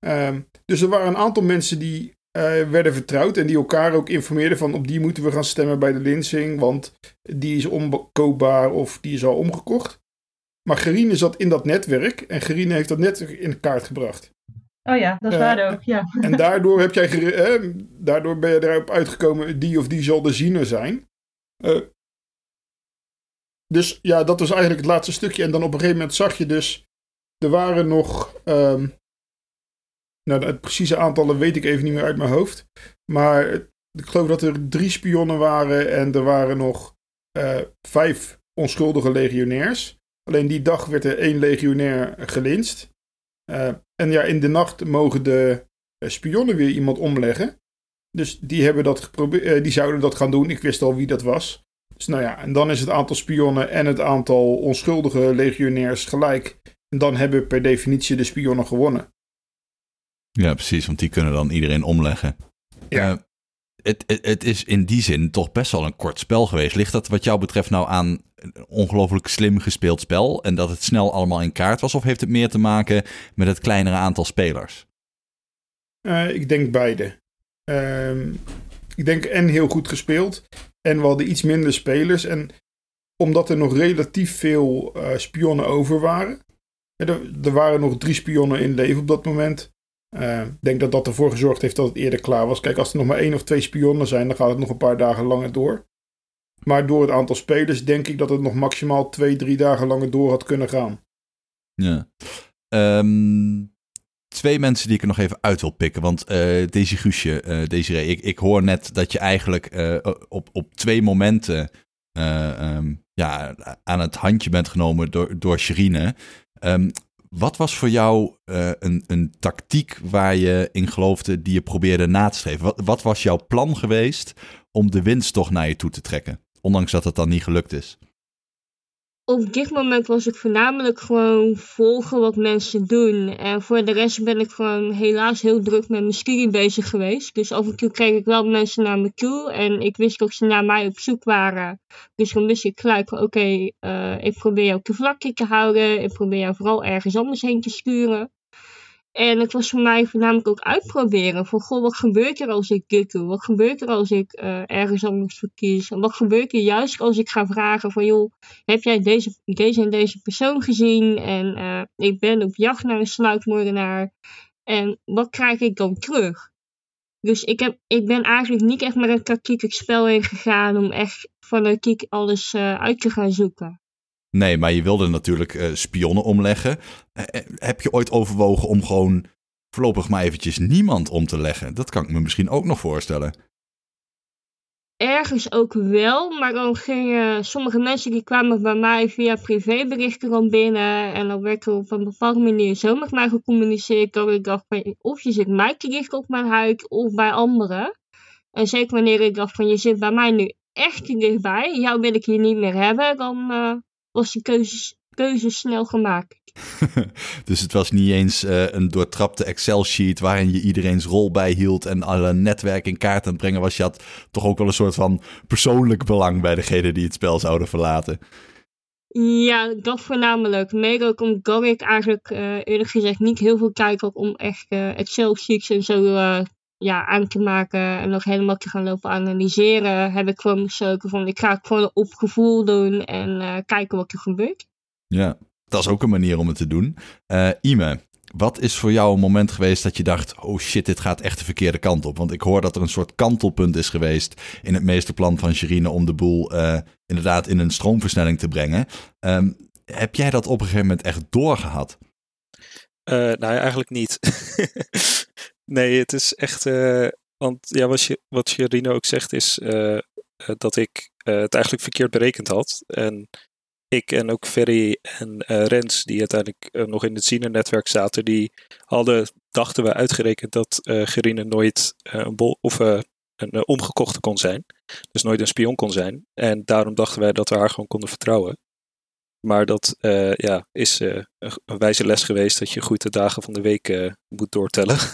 Um, dus er waren een aantal mensen die uh, werden vertrouwd en die elkaar ook informeerden van op die moeten we gaan stemmen bij de Linsing, want die is onkoopbaar of die is al omgekocht. Maar Gerine zat in dat netwerk en Gerine heeft dat netwerk in kaart gebracht. Oh ja, dat is uh, waar ook, ja. En daardoor, heb jij, eh, daardoor ben je erop uitgekomen, die of die zal de ziener zijn. Uh, dus ja, dat was eigenlijk het laatste stukje. En dan op een gegeven moment zag je dus, er waren nog um, nou, het precieze aantallen weet ik even niet meer uit mijn hoofd. Maar ik geloof dat er drie spionnen waren en er waren nog uh, vijf onschuldige legionairs. Alleen die dag werd er één legionair gelinst. Uh, en ja, in de nacht mogen de eh, spionnen weer iemand omleggen. Dus die, hebben dat geprobeerd, die zouden dat gaan doen. Ik wist al wie dat was. Dus nou ja, en dan is het aantal spionnen en het aantal onschuldige legionairs gelijk. En dan hebben per definitie de spionnen gewonnen. Ja, precies, want die kunnen dan iedereen omleggen. Ja. Het, het, is in die zin toch best wel een kort spel geweest. Ligt dat wat jou betreft nou aan een ongelooflijk slim gespeeld spel en dat het snel allemaal in kaart was? Of heeft het meer te maken met het kleinere aantal spelers? Uh, ik denk beide. Uh, ik denk en heel goed gespeeld en we hadden iets minder spelers. En omdat er nog relatief veel uh, spionnen over waren. Er, er waren nog drie spionnen in leven op dat moment. Uh, ik denk dat dat ervoor gezorgd heeft dat het eerder klaar was. Kijk, als er nog maar één of twee spionnen zijn, dan gaat het nog een paar dagen langer door. Maar door het aantal spelers denk ik dat het nog maximaal twee, drie dagen langer door had kunnen gaan. Ja. Um, twee mensen die ik er nog even uit wil pikken. Want uh, deze Guusje, uh, Desiree, ik, ik hoor net dat je eigenlijk op, op twee momenten um, ja, aan het handje bent genomen door, door Sherine. Um, wat was voor jou uh, een, een tactiek waar je in geloofde die je probeerde na te streven? Wat was jouw plan geweest om de winst toch naar je toe te trekken? Ondanks dat het dan niet gelukt is op dit moment was ik voornamelijk gewoon volgen wat mensen doen. En voor de rest ben ik gewoon helaas heel druk met mijn studie bezig geweest. Dus af en toe kreeg ik wel mensen naar me toe. En ik wist dat ze naar mij op zoek waren. Dus dan wist ik gelijk oké, uh, ik probeer jou te vlakje te houden. Ik probeer jou vooral ergens anders heen te sturen. En het was voor mij voornamelijk ook uitproberen. Van, goh, wat gebeurt er als ik dit doe? Wat gebeurt er als ik uh, ergens anders verkies? En wat gebeurt er juist als ik ga vragen van, joh, heb jij deze, deze en deze persoon gezien? En uh, ik ben op jacht naar een sluitmoordenaar. En wat krijg ik dan terug? Dus ik, heb, ik ben eigenlijk niet echt met een tactiek spel in gegaan om echt fanatiek alles uh, uit te gaan zoeken. Nee, maar je wilde natuurlijk uh, spionnen omleggen. Uh, heb je ooit overwogen om gewoon voorlopig maar eventjes niemand om te leggen? Dat kan ik me misschien ook nog voorstellen. Ergens ook wel, maar dan gingen sommige mensen die kwamen bij mij via privéberichten dan binnen. En dan werd er op een bepaalde manier zo met mij gecommuniceerd dat ik dacht van of je zit mij te dicht op mijn huid of bij anderen. En zeker wanneer ik dacht van je zit bij mij nu echt dichtbij, jou wil ik hier niet meer hebben, dan was die keuze, keuze snel gemaakt. dus het was niet eens uh, een doortrapte Excel-sheet waarin je iedereen's rol bijhield en alle netwerk in kaart aan het brengen was. Je had toch ook wel een soort van persoonlijk belang bij degene die het spel zouden verlaten. Ja, dat voornamelijk. Mede ook omdat ik eigenlijk uh, eerlijk gezegd niet heel veel tijd had om echt uh, Excel-sheets en zo ja, aan te maken en nog helemaal te gaan lopen analyseren, heb ik gewoon besloten van ik ga het gewoon op gevoel doen en uh, kijken wat er gebeurt. Ja, dat is ook een manier om het te doen. Uh, Ime, wat is voor jou een moment geweest dat je dacht: oh shit, dit gaat echt de verkeerde kant op? Want ik hoor dat er een soort kantelpunt is geweest in het meesterplan van Sherine om de boel uh, inderdaad in een stroomversnelling te brengen. Um, heb jij dat op een gegeven moment echt doorgehad? Uh, nou ja, eigenlijk niet. nee, het is echt. Uh, want ja, wat, je, wat Sherine ook zegt is dat ik het eigenlijk verkeerd berekend had. En ik en ook Ferry en Rens, die uiteindelijk nog in het Ziener-netwerk zaten, die hadden, dachten we, uitgerekend dat Gerine nooit een bol of een omgekochte kon zijn. Dus nooit een spion kon zijn. En daarom dachten wij dat we haar gewoon konden vertrouwen. Maar dat ja, is een wijze les geweest dat je goed de dagen van de week moet doortellen.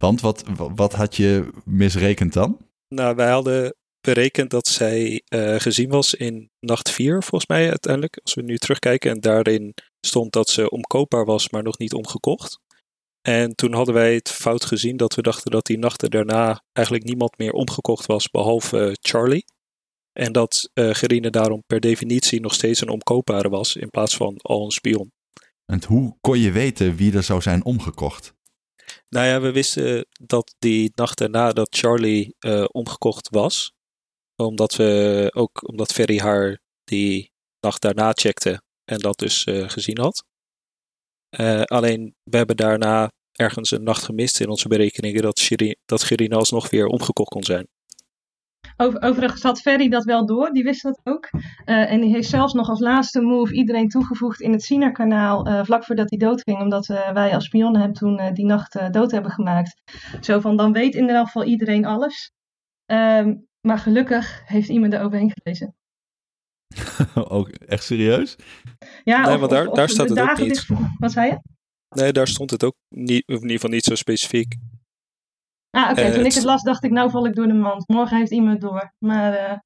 Want wat, wat had je misrekend dan? Nou, wij hadden berekend dat zij uh, gezien was in nacht 4, volgens mij uiteindelijk. Als we nu terugkijken. En daarin stond dat ze omkoopbaar was, maar nog niet omgekocht. En toen hadden wij het fout gezien dat we dachten dat die nachten daarna eigenlijk niemand meer omgekocht was, behalve Charlie. En dat uh, Gerine daarom per definitie nog steeds een omkoopbare was, in plaats van al een spion. En hoe kon je weten wie er zou zijn omgekocht? Nou ja, we wisten dat die nacht daarna dat Charlie uh, omgekocht was omdat we ook omdat Ferry haar die nacht daarna checkte en dat dus uh, gezien had. Uh, alleen we hebben daarna ergens een nacht gemist in onze berekeningen dat, Shiri, dat alsnog weer omgekocht kon zijn. Over, overigens had Ferry dat wel door, die wist dat ook. Uh, en die heeft zelfs nog als laatste move iedereen toegevoegd in het Sina-kanaal. Uh, vlak voordat hij doodging, omdat uh, wij als spionnen hem toen die nacht dood hebben gemaakt. Zo van, dan weet in ieder geval iedereen alles. Um, maar gelukkig heeft iemand er overheen gelezen. ook echt serieus? Ja, nee, want daar, daar staat het ook niet. Wat zei je? Nee, daar stond het ook niet, in ieder geval niet zo specifiek. Ah, oké. Okay. Toen ik het las, dacht ik, nou val ik door de mand. Morgen heeft iemand door. Maar uh,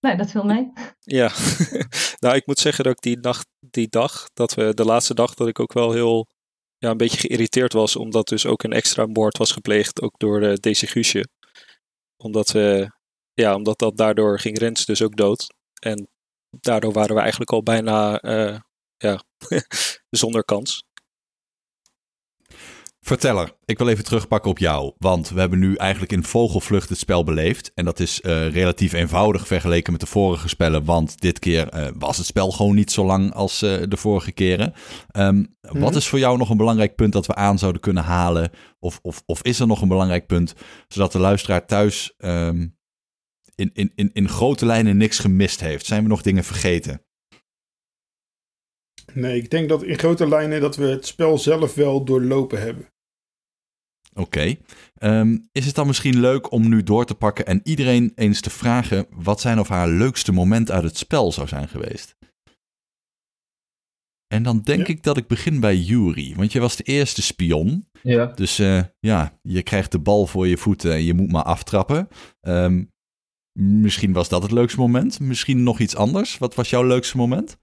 nee, dat viel mee. Ja, nou, ik moet zeggen dat ik die, nacht, die dag, dat we de laatste dag, dat ik ook wel heel ja, een beetje geïrriteerd was, omdat dus ook een extra moord was gepleegd, ook door uh, deze Guusje. Omdat we ja, omdat dat daardoor ging Rens dus ook dood. En daardoor waren we eigenlijk al bijna ja, zonder kans. Verteller, ik wil even terugpakken op jou. Want we hebben nu eigenlijk in vogelvlucht het spel beleefd. En dat is uh, relatief eenvoudig vergeleken met de vorige spellen. Want dit keer uh, was het spel gewoon niet zo lang als uh, de vorige keren. Um, -hmm. Wat is voor jou nog een belangrijk punt dat we aan zouden kunnen halen? Of, of, of is er nog een belangrijk punt zodat de luisteraar thuis um, in, in, in, in grote lijnen niks gemist heeft? Zijn we nog dingen vergeten? Nee, ik denk dat in grote lijnen dat we het spel zelf wel doorlopen hebben. Oké. Okay. Um, is het dan misschien leuk om nu door te pakken en iedereen eens te vragen wat zijn of haar leukste moment uit het spel zou zijn geweest? En dan denk ja. ik dat ik begin bij Yuri, want je was de eerste spion. Ja. Dus uh, ja, je krijgt de bal voor je voeten en je moet maar aftrappen. Um, Misschien was dat het leukste moment. Misschien nog iets anders. Wat was jouw leukste moment?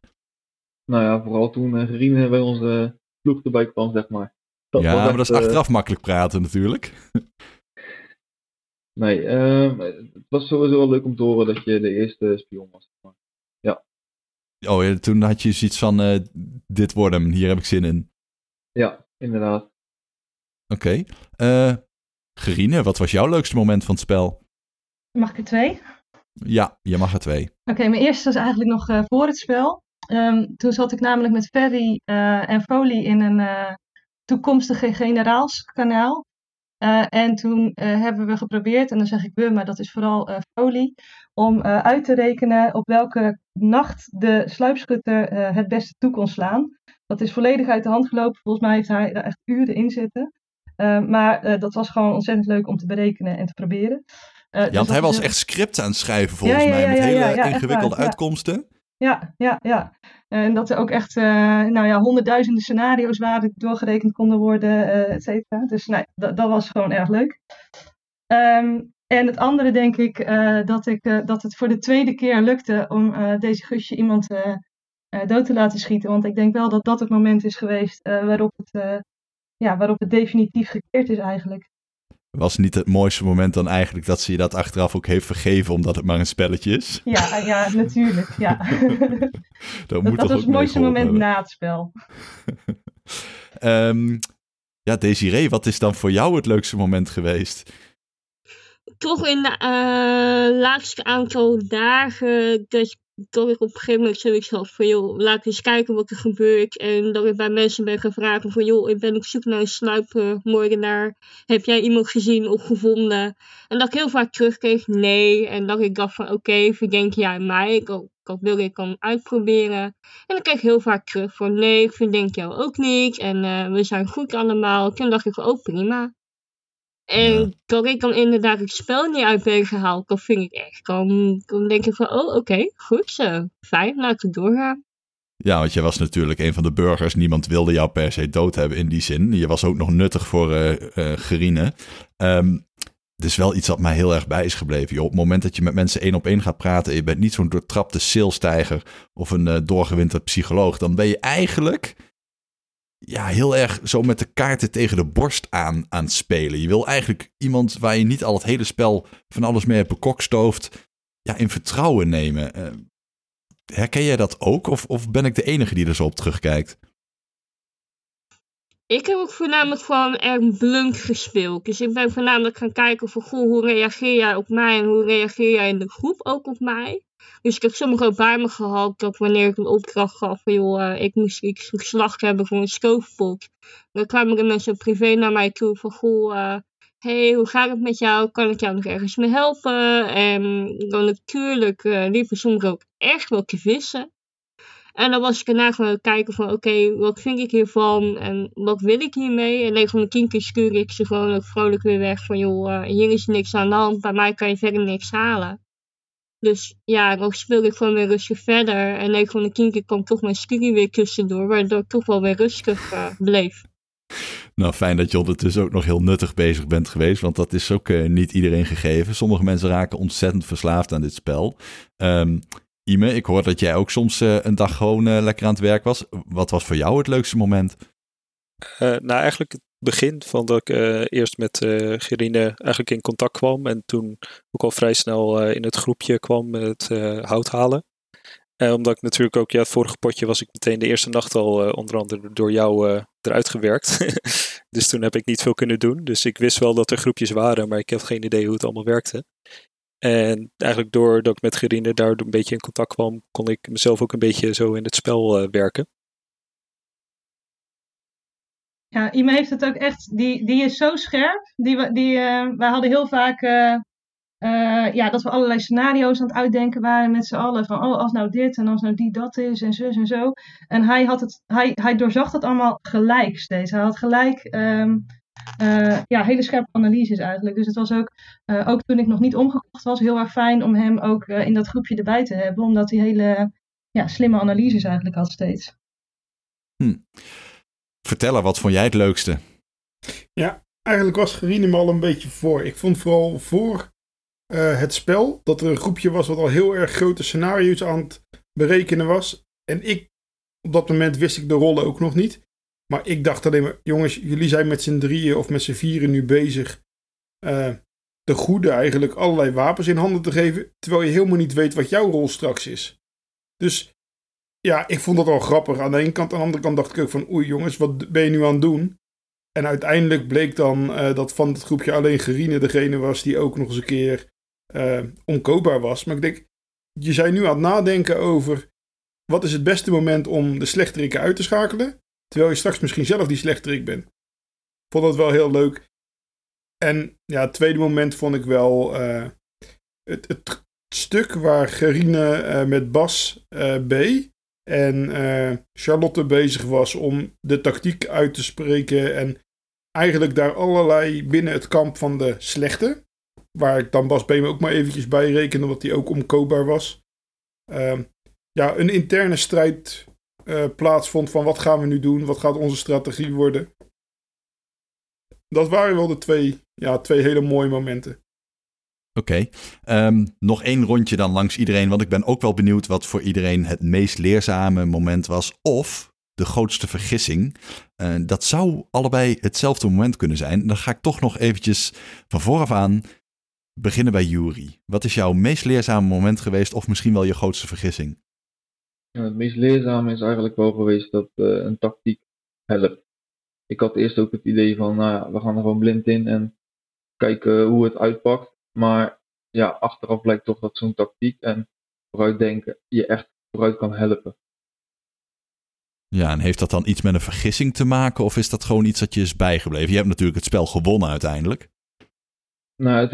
Nou ja, vooral toen uh, Gerine bij onze ploeg erbij kwam, zeg maar. Dat ja, maar echt, dat is achteraf uh, makkelijk praten natuurlijk. nee, uh, het was sowieso wel leuk om te horen dat je de eerste spion was. Maar, ja. Oh, ja, toen had je zoiets van, uh, dit wordt hem, hier heb ik zin in. Ja, inderdaad. Oké. Okay. Gerine, wat was jouw leukste moment van het spel? Mag ik er twee? Ja, je mag er twee. Oké, okay, mijn eerste was eigenlijk nog uh, voor het spel. Um, toen zat ik namelijk met Ferry uh, en Foley in een uh, toekomstige generaalskanaal. en toen hebben we geprobeerd, en dan zeg ik we, maar dat is vooral Foley, om uit te rekenen op welke nacht de sluipschutter het beste toe kon slaan. Dat is volledig uit de hand gelopen. Volgens mij heeft hij er echt uren in zitten. maar dat was gewoon ontzettend leuk om te berekenen en te proberen. Uh, ja, dus want hij was echt script aan het schrijven volgens ja, ja, ja, mij, met hele ingewikkelde uitkomsten. Ja, ja, ja. En dat er ook echt, uh, nou ja, honderdduizenden scenario's waren doorgerekend konden worden, uh, et cetera. Dus nee, dat, dat was gewoon erg leuk. Um, en het andere denk ik dat, ik dat het voor de tweede keer lukte om deze gusje iemand dood te laten schieten. Want ik denk wel dat dat het moment is geweest waarop, het, ja, waarop het definitief gekeerd is eigenlijk. Was niet het mooiste moment dan eigenlijk dat ze je dat achteraf ook heeft vergeven omdat het maar een spelletje is? Ja, ja natuurlijk. Ja. dat, dat, dat was het mooiste moment na het spel. um, ja, Desiree, wat is dan voor jou het leukste moment geweest? Toch in de uh, laatste aantal dagen dat, dat ik op een gegeven moment zoiets had van joh, laat eens kijken wat er gebeurt. En dat ik bij mensen ben gaan vragen van joh, ik ben op zoek naar een sluipmoordenaar. Heb jij iemand gezien of gevonden? En dat ik heel vaak terugkreeg nee. En dat ik dacht van oké, okay, verdenk jij mij? Ik, ik wil ik kan uitproberen. En dan krijg ik heel vaak terug van nee, ik verdenk jou ook niet. En uh, we zijn goed allemaal. Toen dacht ik van oh prima. En ja. dat ik dan inderdaad het spel niet uit ben gehaald, dat vind ik echt. Dan, dan denk ik van, oh oké, okay, goed zo. Fijn, laten we doorgaan. Ja, want je was natuurlijk een van de burgers. Niemand wilde jou per se dood hebben in die zin. Je was ook nog nuttig voor uh, uh, Gerine. Um, het is wel iets wat mij heel erg bij is gebleven. Joh. Op het moment dat je met mensen één op één gaat praten... je bent niet zo'n doortrapte salestijger of een uh, doorgewinterd psycholoog... dan ben je eigenlijk ja, heel erg zo met de kaarten tegen de borst aan, aan spelen. Je wil eigenlijk iemand waar je niet al het hele spel van alles mee hebt bekokstoofd... Ja, in vertrouwen nemen. Uh, herken jij dat ook? Of, of ben ik de enige die er zo op terugkijkt? Ik heb ook voornamelijk gewoon erg blunt gespeeld. Dus ik ben voornamelijk gaan kijken van, goh, hoe reageer jij op mij en hoe reageer jij in de groep ook op mij? Dus ik heb sommige ook bij me gehad dat wanneer ik een opdracht gaf van, joh, uh, ik moest iets geslacht hebben voor een stoofpot. Dan kwamen er mensen privé naar mij toe van, goh, uh, hey, hoe gaat het met jou? Kan ik jou nog ergens mee helpen? En dan natuurlijk uh, liepen sommigen ook echt wel te vissen. En dan was ik erna gaan kijken van, oké, wat vind ik hiervan en wat wil ik hiermee? En 9 van de 10 keer stuur ik ze gewoon ook vrolijk weer weg van, joh, hier is niks aan de hand, bij mij kan je verder niks halen. Dus ja, dan speel ik gewoon weer rustig verder. En 9 van de 10 keer kwam toch mijn studie weer tussendoor, waardoor ik toch wel weer rustig uh, bleef. Nou, fijn dat je ondertussen ook nog heel nuttig bezig bent geweest, want dat is ook uh, niet iedereen gegeven. Sommige mensen raken ontzettend verslaafd aan dit spel. Um, Ime, ik hoor dat jij ook soms uh, een dag gewoon uh, lekker aan het werk was. Wat was voor jou het leukste moment? Uh, nou, eigenlijk het begin van dat ik eerst met Gerine eigenlijk in contact kwam. En toen ook al vrij snel in het groepje kwam met hout halen. omdat ik natuurlijk ook, ja, het vorige potje was ik meteen de eerste nacht al onder andere door jou eruit gewerkt. dus toen heb ik niet veel kunnen doen. Dus ik wist wel dat er groepjes waren, maar ik had geen idee hoe het allemaal werkte. En eigenlijk doordat ik met Gerine daar een beetje in contact kwam, kon ik mezelf ook een beetje zo in het spel werken. Ja, Ime heeft het ook echt, die, die is zo scherp. Die, die, uh, wij hadden heel vaak uh, ja, dat we allerlei scenario's aan het uitdenken waren met z'n allen. Van oh, als nou dit en als nou die dat is en zus en zo. En hij, had het, hij, hij doorzag het allemaal gelijk steeds. Hij had gelijk uh, ja, hele scherpe analyses eigenlijk. Dus het was ook, ook toen ik nog niet omgekocht was, heel erg fijn om hem ook in dat groepje erbij te hebben. Omdat hij hele ja, slimme analyses eigenlijk had steeds. Hm. Vertel wat vond jij het leukste? Ja, eigenlijk was Gerine al een beetje voor. Ik vond vooral voor het spel dat er een groepje was wat al heel erg grote scenario's aan het berekenen was. En ik, op dat moment wist ik de rollen ook nog niet. Maar ik dacht alleen maar, jongens, jullie zijn met z'n drieën of met z'n vieren nu bezig uh, de goede eigenlijk allerlei wapens in handen te geven, terwijl je helemaal niet weet wat jouw rol straks is. Dus ja, ik vond dat wel grappig. Aan de ene kant, aan de andere kant dacht ik ook van, oei jongens, wat ben je nu aan het doen? En uiteindelijk bleek dan uh, dat van het groepje alleen Gerine degene was die ook nog eens een keer uh, onkoopbaar was. Maar ik denk, je zijn nu aan het nadenken over wat is het beste moment om de slechterikken uit te schakelen. Terwijl je straks misschien zelf die slechterik bent. Ik vond dat wel heel leuk. En ja, het tweede moment vond ik wel uh, het, het, stuk waar Gerine met Bas B. en Charlotte bezig was om de tactiek uit te spreken. En eigenlijk daar allerlei binnen het kamp van de slechte. Waar ik dan Bas B. me ook maar eventjes bij reken, omdat hij ook omkoopbaar was. Ehm, ja, een interne strijd uh, plaatsvond van wat gaan we nu doen, wat gaat onze strategie worden. Dat waren wel de twee, ja, twee hele mooie momenten. Oké, um, nog één rondje dan langs iedereen, want ik ben ook wel benieuwd wat voor iedereen het meest leerzame moment was. Of de grootste vergissing. Uh, dat zou allebei hetzelfde moment kunnen zijn. Dan ga ik toch nog eventjes van vooraf aan beginnen bij Jury. Wat is jouw meest leerzame moment geweest of misschien wel je grootste vergissing? Ja, het meest leerzame is eigenlijk wel geweest dat uh, een tactiek helpt. Ik had eerst ook het idee van, nou ja, we gaan er gewoon blind in en kijken hoe het uitpakt. Maar ja, achteraf blijkt toch dat zo'n tactiek en vooruitdenken je echt vooruit kan helpen. Ja, en heeft dat dan iets met een vergissing te maken of is dat gewoon iets dat je is bijgebleven? Je hebt natuurlijk het spel gewonnen uiteindelijk. Nou, het,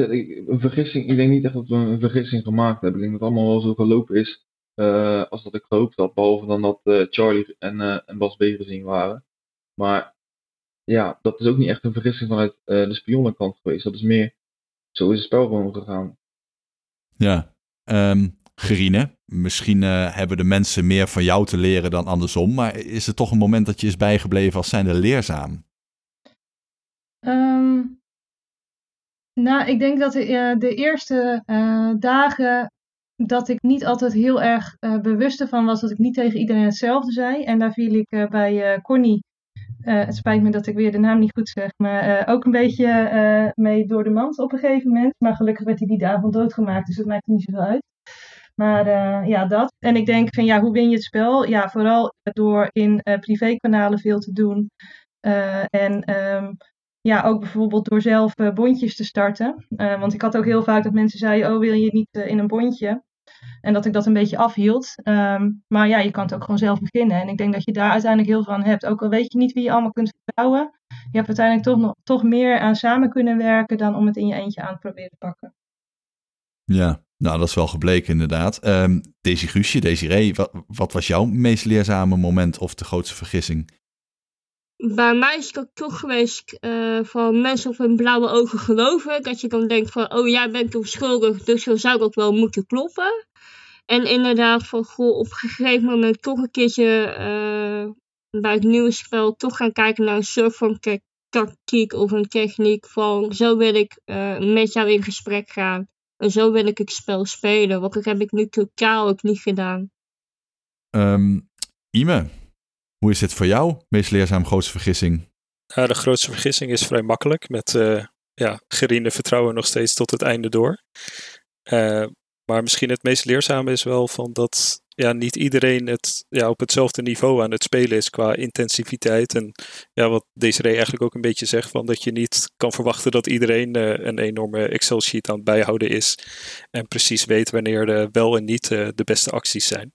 een vergissing, ik denk niet echt dat we een vergissing gemaakt hebben. Ik denk dat het allemaal wel zo gelopen is uh, als dat ik gehoopt had. Behalve dan dat uh, Charlie en, uh, en Bas B gezien waren. Maar ja, dat is ook niet echt een vergissing vanuit de spionnenkant geweest. Dat is meer, zo is het spel gewoon gegaan. Ja, um, Gerine, misschien uh, hebben de mensen meer van jou te leren dan andersom, maar is het toch een moment dat je is bijgebleven als zijnde leerzaam? Um, nou, ik denk dat de, uh, de eerste uh, dagen dat ik niet altijd heel erg bewust ervan was dat ik niet tegen iedereen hetzelfde zei. En daar viel ik bij Connie, het spijt me dat ik weer de naam niet goed zeg, maar ook een beetje mee door de mand op een gegeven moment. Maar gelukkig werd hij die avond doodgemaakt, dus dat maakt niet zoveel uit. Maar ja, dat. En ik denk van ja, hoe win je het spel? Ja, vooral door in privékanalen veel te doen. En um, ja, ook bijvoorbeeld door zelf bondjes te starten. want ik had ook heel vaak dat mensen zeiden, oh wil je niet in een bondje? En dat ik dat een beetje afhield. Um, maar ja, je kan het ook gewoon zelf beginnen. En ik denk dat je daar uiteindelijk heel aan hebt. Ook al weet je niet wie je allemaal kunt vertrouwen. Je hebt uiteindelijk toch, nog, toch meer aan samen kunnen werken dan om het in je eentje aan te proberen te pakken. Ja, nou, dat is wel gebleken inderdaad. Um, Daisy Guusje, Desiree, wat, wat was jouw meest leerzame moment of de grootste vergissing? Bij mij is het ook toch geweest uh, van mensen op hun blauwe ogen geloven. Dat je dan denkt van, oh jij bent onschuldig, dus zo zou ook wel moeten kloppen. En inderdaad van, goh, op een gegeven moment toch een keertje uh, bij het nieuwe spel toch gaan kijken naar een soort van tactiek of een techniek van, zo wil ik uh, met jou in gesprek gaan. En zo wil ik het spel spelen, want dat heb ik nu totaal ook niet gedaan. Um, Ime, hoe is dit voor jou? Meest leerzaam grootste vergissing? Nou, de grootste vergissing is vrij makkelijk. Met uh, ja, geriende vertrouwen nog steeds tot het einde door. Uh, maar misschien het meest leerzame is wel van dat ja, niet iedereen het, ja, op hetzelfde niveau aan het spelen is qua intensiviteit. En ja, wat Desiree eigenlijk ook een beetje zegt, van dat je niet kan verwachten dat iedereen uh, een enorme Excel-sheet aan het bijhouden is. En precies weet wanneer de wel en niet de beste acties zijn.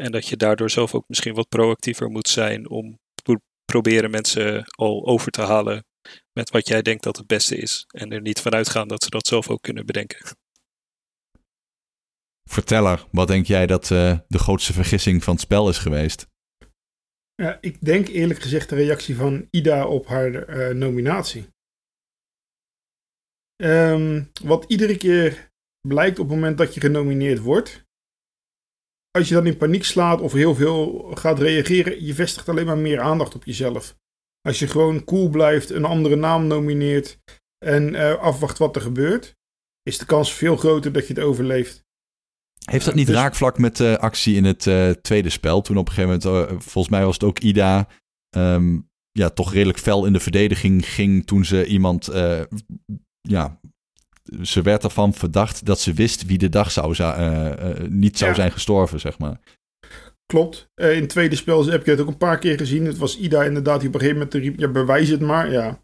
En dat je daardoor zelf ook misschien wat proactiever moet zijn om te proberen mensen al over te halen met wat jij denkt dat het beste is. En er niet vanuit gaan dat ze dat zelf ook kunnen bedenken. Verteller, wat denk jij dat uh, de grootste vergissing van het spel is geweest? Ja, ik denk eerlijk gezegd de reactie van Ida op haar uh, nominatie. Um, wat iedere keer blijkt op het moment dat je genomineerd wordt. Als je dan in paniek slaat of heel veel gaat reageren, je vestigt alleen maar meer aandacht op jezelf. Als je gewoon cool blijft, een andere naam nomineert en uh, afwacht wat er gebeurt, is de kans veel groter dat je het overleeft. Heeft dat niet dus... raakvlak met de actie in het uh, tweede spel? Toen op een gegeven moment, uh, volgens mij was het ook Ida, um, ja, toch redelijk fel in de verdediging ging toen ze iemand, uh, ja, ze werd ervan verdacht dat ze wist wie de dag zou, niet zou ja. zijn gestorven, zeg maar. Klopt. in het tweede spel heb je het ook een paar keer gezien. Het was Ida inderdaad die op een gegeven moment riep, ja, bewijs het maar. Ja.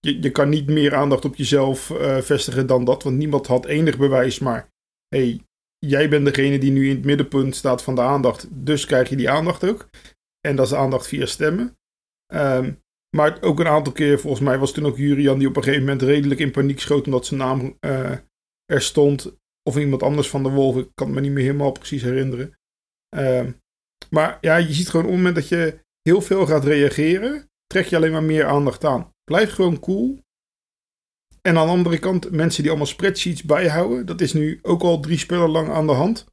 Je, je kan niet meer aandacht op jezelf vestigen dan dat, want niemand had enig bewijs, maar hey, jij bent degene die nu in het middenpunt staat van de aandacht. Dus krijg je die aandacht ook. En dat is aandacht via stemmen. Um, maar ook een aantal keer, volgens mij was toen ook Jurian die op een gegeven moment redelijk in paniek schoot omdat zijn naam uh, er stond. Of iemand anders van de Wolf. Ik kan het me niet meer helemaal precies herinneren. Um, maar ja, je ziet gewoon op het moment dat je heel veel gaat reageren, trek je alleen maar meer aandacht aan. Blijf gewoon cool. En aan de andere kant, mensen die allemaal spreadsheets bijhouden, dat is nu ook al drie spellen lang aan de hand.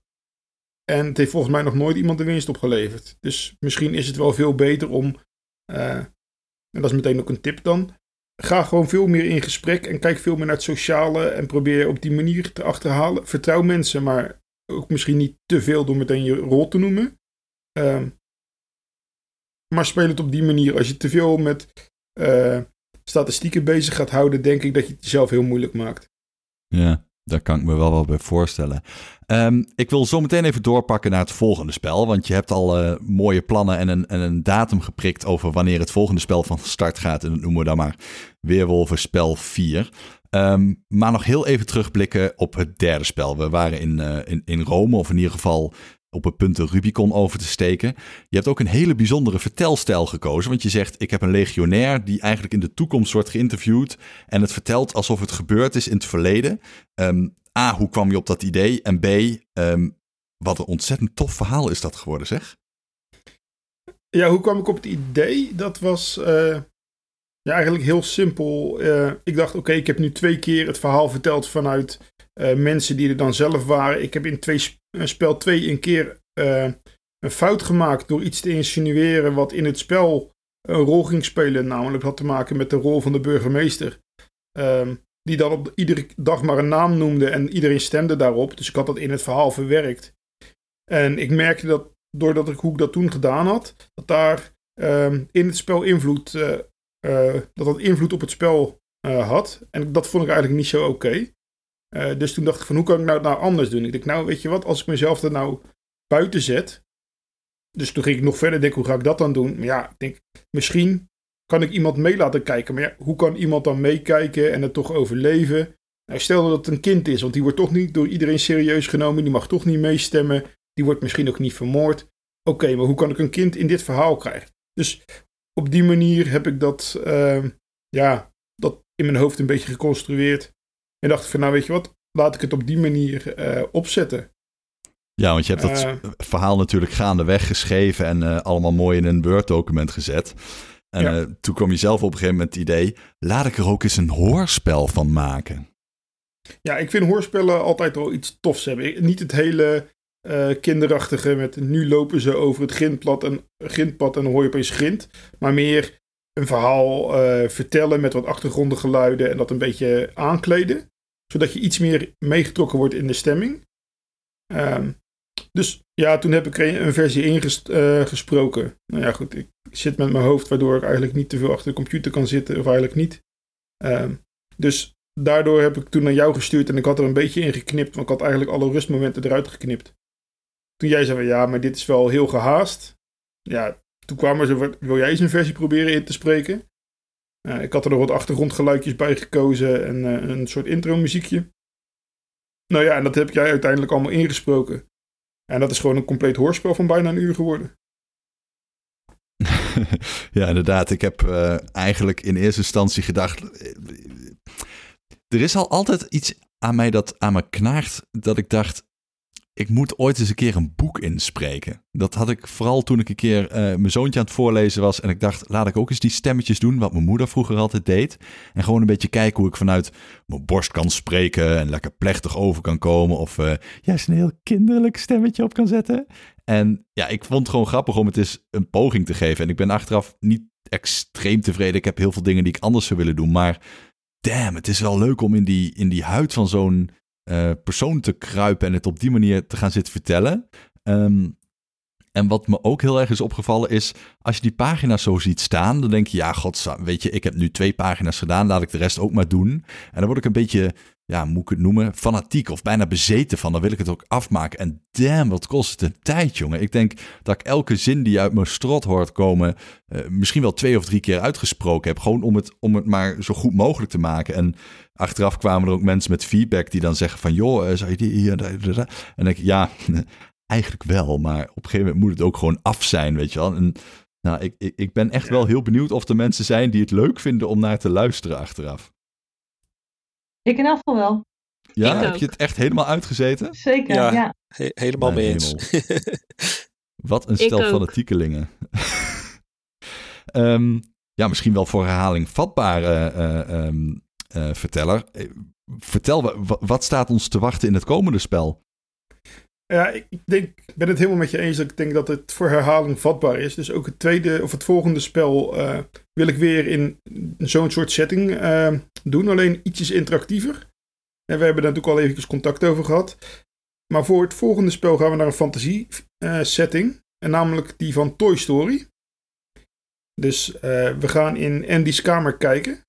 En het heeft volgens mij nog nooit iemand de winst opgeleverd. Dus misschien is het wel veel beter om, uh, en dat is meteen ook een tip dan, ga gewoon veel meer in gesprek en kijk veel meer naar het sociale en probeer op die manier te achterhalen. Vertrouw mensen, maar ook misschien niet te veel door meteen je rol te noemen. Uh, maar speel het op die manier. Als je te veel met uh, statistieken bezig gaat houden, denk ik dat je het jezelf heel moeilijk maakt. Ja, daar kan ik me wel wat bij voorstellen. Um, ik wil zo meteen even doorpakken naar het volgende spel. Want je hebt al uh, mooie plannen en een, en een datum geprikt over wanneer het volgende spel van start gaat. En dat noemen we dan maar Weerwolven spel 4. Um, maar nog heel even terugblikken op het derde spel. We waren in, uh, in, in Rome, of in ieder geval op het punt de Rubicon over te steken. Je hebt ook een hele bijzondere vertelstijl gekozen. Want je zegt: Ik heb een legionair die eigenlijk in de toekomst wordt geïnterviewd. En het vertelt alsof het gebeurd is in het verleden. Um, A, hoe kwam je op dat idee? En B, um, wat een ontzettend tof verhaal is dat geworden, zeg. Ja, hoe kwam ik op het idee? Dat was uh, ja, eigenlijk heel simpel. Uh, ik dacht: Oké, ik heb nu twee keer het verhaal verteld vanuit uh, mensen die er dan zelf waren. Ik heb in twee sp spel 2 een keer een fout gemaakt door iets te insinueren wat in het spel een rol ging spelen. Namelijk had te maken met de rol van de burgemeester. Um, die dan op iedere dag maar een naam noemde en iedereen stemde daarop. Dus ik had dat in het verhaal verwerkt. En ik merkte dat doordat ik hoe ik dat toen gedaan had, dat daar um, in het spel invloed, dat dat invloed op het spel had. En dat vond ik eigenlijk niet zo oké. Dus toen dacht ik van hoe kan ik nou, nou anders doen? Ik dacht nou weet je wat, als ik mezelf er nou buiten zet. Dus toen ging ik nog verder denken hoe ga ik dat dan doen? Maar ja, ik denk misschien kan ik iemand mee laten kijken. Maar ja, hoe kan iemand dan meekijken en het toch overleven? Nou, stel dat het een kind is, want die wordt toch niet door iedereen serieus genomen. Die mag toch niet meestemmen. Die wordt misschien ook niet vermoord. Oké, maar hoe kan ik een kind in dit verhaal krijgen? Dus op die manier heb ik dat, uh, ja, dat in mijn hoofd een beetje geconstrueerd. En dacht van, nou weet je wat, laat ik het op die manier uh, opzetten. Ja, want je hebt dat uh, verhaal natuurlijk gaandeweg geschreven en uh, allemaal mooi in een Word-document gezet. En ja. toen kwam je zelf op een gegeven moment het idee, laat ik er ook eens een hoorspel van maken. Ja, ik vind hoorspellen altijd wel iets tofs hebben. Niet het hele kinderachtige met nu lopen ze over het grindpad en, grindpad en dan hoor je opeens grind. Maar meer een verhaal uh, vertellen met wat achtergrondgeluiden en dat een beetje aankleden. Zodat je iets meer meegetrokken wordt in de stemming. Um, dus ja, toen heb ik een versie ingesproken. Uh, nou ja, goed, ik zit met mijn hoofd waardoor ik eigenlijk niet te veel achter de computer kan zitten, of eigenlijk niet. Uh, dus daardoor heb ik toen naar jou gestuurd en ik had er een beetje in geknipt, want ik had eigenlijk alle rustmomenten eruit geknipt. Toen jij zei van ja, maar dit is wel heel gehaast. Ja, toen kwam er zo, wil jij eens een versie proberen in te spreken? Uh, ik had er nog wat achtergrondgeluidjes bij gekozen en uh, een soort intro muziekje. Nou ja, en dat heb jij uiteindelijk allemaal ingesproken. En dat is gewoon een compleet hoorspel van bijna een uur geworden. ja, inderdaad. Ik heb uh, eigenlijk in eerste instantie gedacht. Er is al altijd iets aan mij dat aan me knaagt. Dat ik dacht ik moet ooit eens een keer een boek inspreken. Dat had ik vooral toen ik een keer uh, mijn zoontje aan het voorlezen was. En ik dacht, laat ik ook eens die stemmetjes doen, wat mijn moeder vroeger altijd deed. En gewoon een beetje kijken hoe ik vanuit mijn borst kan spreken en lekker plechtig over kan komen. Of uh, juist een heel kinderlijk stemmetje op kan zetten. En ja, ik vond het gewoon grappig om het eens een poging te geven. En ik ben achteraf niet extreem tevreden. Ik heb heel veel dingen die ik anders zou willen doen. Maar damn, het is wel leuk om in die, in die huid van zo'n uh, persoon te kruipen en het op die manier te gaan zitten vertellen. Um, en wat me ook heel erg is opgevallen is, als je die pagina's zo ziet staan, dan denk je, ja, god, weet je, ik heb nu twee pagina's gedaan, laat ik de rest ook maar doen. En dan word ik een beetje, ja, moet ik het noemen, fanatiek of bijna bezeten van, dan wil ik het ook afmaken. En damn, wat kost het een tijd, jongen. Ik denk dat ik elke zin die uit mijn strot hoort komen, uh, misschien wel twee of drie keer uitgesproken heb, gewoon om het, om het maar zo goed mogelijk te maken. En achteraf kwamen er ook mensen met feedback die dan zeggen van, joh, zou je die hier... En dan denk ik, ja, eigenlijk wel, maar op een gegeven moment moet het ook gewoon af zijn, weet je wel. En nou, ik, ik, ik ben echt wel heel benieuwd of er mensen zijn die het leuk vinden om naar te luisteren achteraf. Ik in elk geval wel. Ja, ik heb ook. je het echt helemaal uitgezeten? Zeker, ja. ja. He helemaal mee eens. Wat een stel fanatiekelingen. um, ja, misschien wel voor herhaling vatbare uh, um, uh, verteller. Vertel, wat staat ons te wachten in het komende spel? Ja, ik denk, ben het helemaal met je eens dat ik denk dat het voor herhaling vatbaar is. Dus ook het tweede of het volgende spel uh, wil ik weer in zo'n soort setting uh, doen. Alleen ietsjes interactiever. En we hebben daar natuurlijk al eventjes contact over gehad. Maar voor het volgende spel gaan we naar een fantasie uh, setting. En namelijk die van Toy Story. Dus eh, we gaan in Andy's kamer kijken.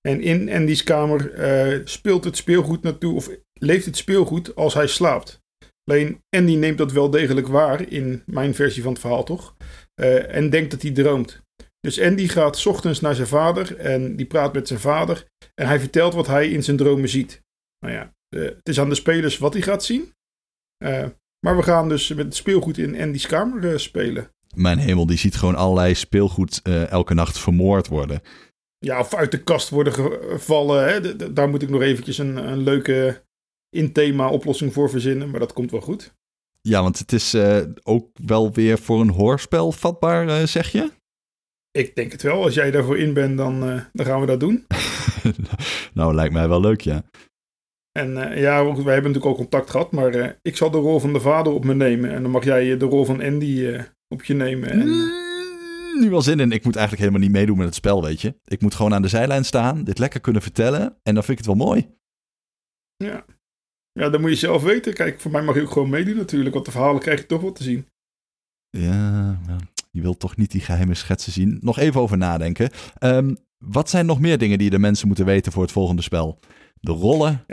En in Andy's kamer eh, speelt het speelgoed naartoe, of leeft het speelgoed als hij slaapt. Alleen Andy neemt dat wel degelijk waar in mijn versie van het verhaal, toch? Eh, en denkt dat hij droomt. Dus Andy gaat ochtends naar zijn vader en die praat met zijn vader. En hij vertelt wat hij in zijn dromen ziet. Nou ja, eh, het is aan de spelers wat hij gaat zien. Eh, maar we gaan dus met het speelgoed in Andy's kamer spelen. Mijn hemel, die ziet gewoon allerlei speelgoed elke nacht vermoord worden. Ja, of uit de kast worden gevallen. Hè? Daar moet ik nog eventjes een, een leuke in-thema oplossing voor verzinnen. Maar dat komt wel goed. Ja, want het is eh, ook wel weer voor een hoorspel vatbaar, eh, zeg je? Ik denk het wel. Als jij daarvoor in bent, dan, eh, dan gaan we dat doen. nou, lijkt mij wel leuk, ja. En ja, wij hebben natuurlijk al contact gehad. Maar ik zal de rol van de vader op me nemen. En dan mag jij de rol van Andy op je nemen. En, Mm, Nu wel zin in. Ik moet eigenlijk helemaal niet meedoen met het spel, weet je. Ik moet gewoon aan de zijlijn staan, dit lekker kunnen vertellen. En dan vind ik het wel mooi. ja. Ja, dat moet je zelf weten. Kijk, voor mij mag je ook gewoon meedoen natuurlijk. Want de verhalen krijg je toch wel te zien. Ja, ja, je wilt toch niet die geheime schetsen zien. Nog even over nadenken. Ehm, wat zijn nog meer dingen die de mensen moeten weten voor het volgende spel? De rollen.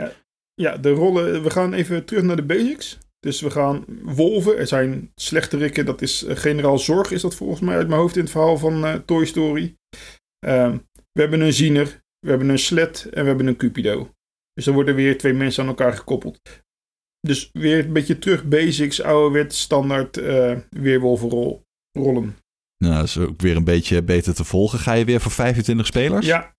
Ja, de rollen. We gaan even terug naar de basics. Dus we gaan wolven. Er zijn slechterikken. Dat is eh, generaal Zorg, is dat volgens mij uit mijn hoofd in het verhaal van eh, Toy Story. Ehm, we hebben een ziener. We hebben een sled. En we hebben een cupido. Dus er worden weer twee mensen aan elkaar gekoppeld. Dus weer een beetje terug basics, ouderwet, standaard eh weerwolvenrol rollen. Nou, dat is ook weer een beetje beter te volgen. Ga je weer voor 25 spelers? Ja.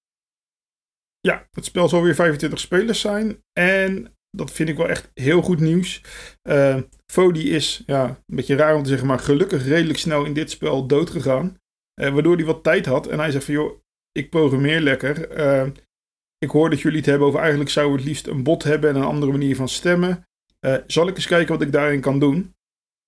Ja, het spel zal weer 25 spelers zijn. En dat vind ik wel echt heel goed nieuws. Eh Fody is, ja, een beetje raar om te zeggen, maar gelukkig redelijk snel in dit spel dood gegaan. Eh, waardoor hij wat tijd had. En hij zegt van, joh, ik programmeer lekker. Eh, ik hoor dat jullie het hebben over eigenlijk zouden we het liefst een bot hebben en een andere manier van stemmen. Eh, zal ik eens kijken wat ik daarin kan doen?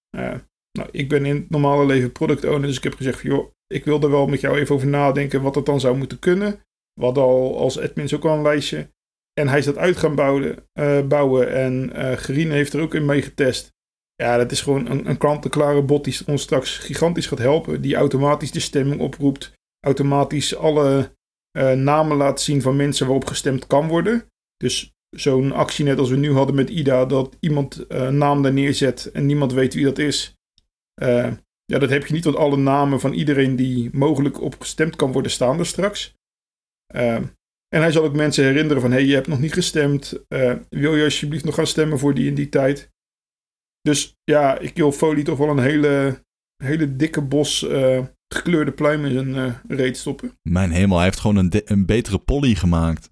Eh, nou, ik ben in het normale leven product owner, dus ik heb gezegd van, joh, ik wil er wel met jou even over nadenken wat dat dan zou moeten kunnen. We hadden al als admins ook al een lijstje. En hij is dat uit gaan bouwen. eh, bouwen en eh Gerine heeft er ook in mee getest. Ja, dat is gewoon een, een kant-en-klare bot die ons straks gigantisch gaat helpen. Die automatisch de stemming oproept. Automatisch alle eh, namen laat zien van mensen waarop gestemd kan worden. Dus zo'n actie net als we nu hadden met Ida. Dat iemand eh, een naam daar neerzet en niemand weet wie dat is. Eh, ja, dat heb je niet, want alle namen van iedereen die mogelijk op gestemd kan worden staan er straks. Eh, en hij zal ook mensen herinneren van, hé, hey, je hebt nog niet gestemd. Eh, wil je alsjeblieft nog gaan stemmen voor die in die tijd? Dus ja, ik wil Folie toch wel een hele, hele dikke bos eh, gekleurde pluim in zijn eh, reet stoppen. Mijn hemel, hij heeft gewoon een, de- een betere poly gemaakt.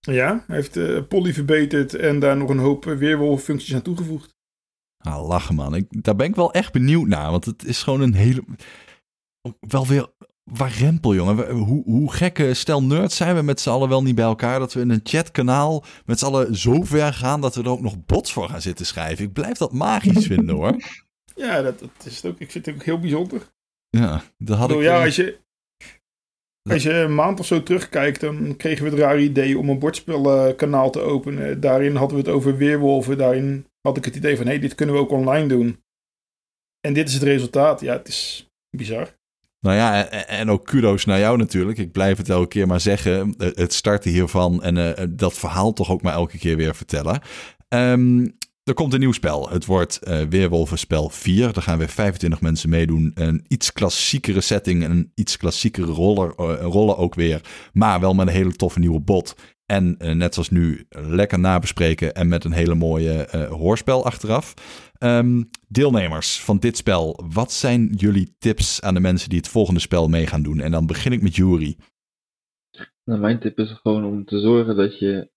Ja, hij heeft eh Polly verbeterd en daar nog een hoop eh, weerwolfuncties aan toegevoegd. Ah, lachen man. Ik, daar ben ik wel echt benieuwd naar. Want het is gewoon een hele... Wel weer... Warempel, jongen. We- Hoe, hoe gekke stel nerds zijn we met z'n allen wel niet bij elkaar... dat we in een chatkanaal met z'n allen zo ver gaan... dat we er ook nog bots voor gaan zitten schrijven. Ik blijf dat magisch vinden, hoor. Ja, dat, dat is het ook. Ik vind het ook heel bijzonder. Ja, dat had Ik bedoel, ja, eh, als je, als je een maand of zo terugkijkt, dan kregen we het rare idee om een bordspelkanaal te openen. Daarin hadden we het over weerwolven. Daarin had ik het idee van, hé, hey, dit kunnen we ook online doen. En dit is het resultaat. Ja, het is bizar. Nou ja, en, ook kudo's naar jou natuurlijk. Ik blijf het elke keer maar zeggen. Eh, Het starten hiervan en eh, dat verhaal toch ook maar elke keer weer vertellen. Ehm, er komt een nieuw spel. Het wordt eh Weerwolvenspel 4. Daar gaan weer 25 mensen meedoen. Een iets klassiekere setting en een iets klassiekere roller, eh, rollen ook weer. Maar wel met een hele toffe nieuwe bot. En eh, net zoals nu, lekker nabespreken en met een hele mooie hoorspel achteraf. Ehm, deelnemers van dit spel, wat zijn jullie tips aan de mensen die het volgende spel mee gaan doen? En dan begin ik met Jury. Nou, mijn tip is gewoon om te zorgen dat je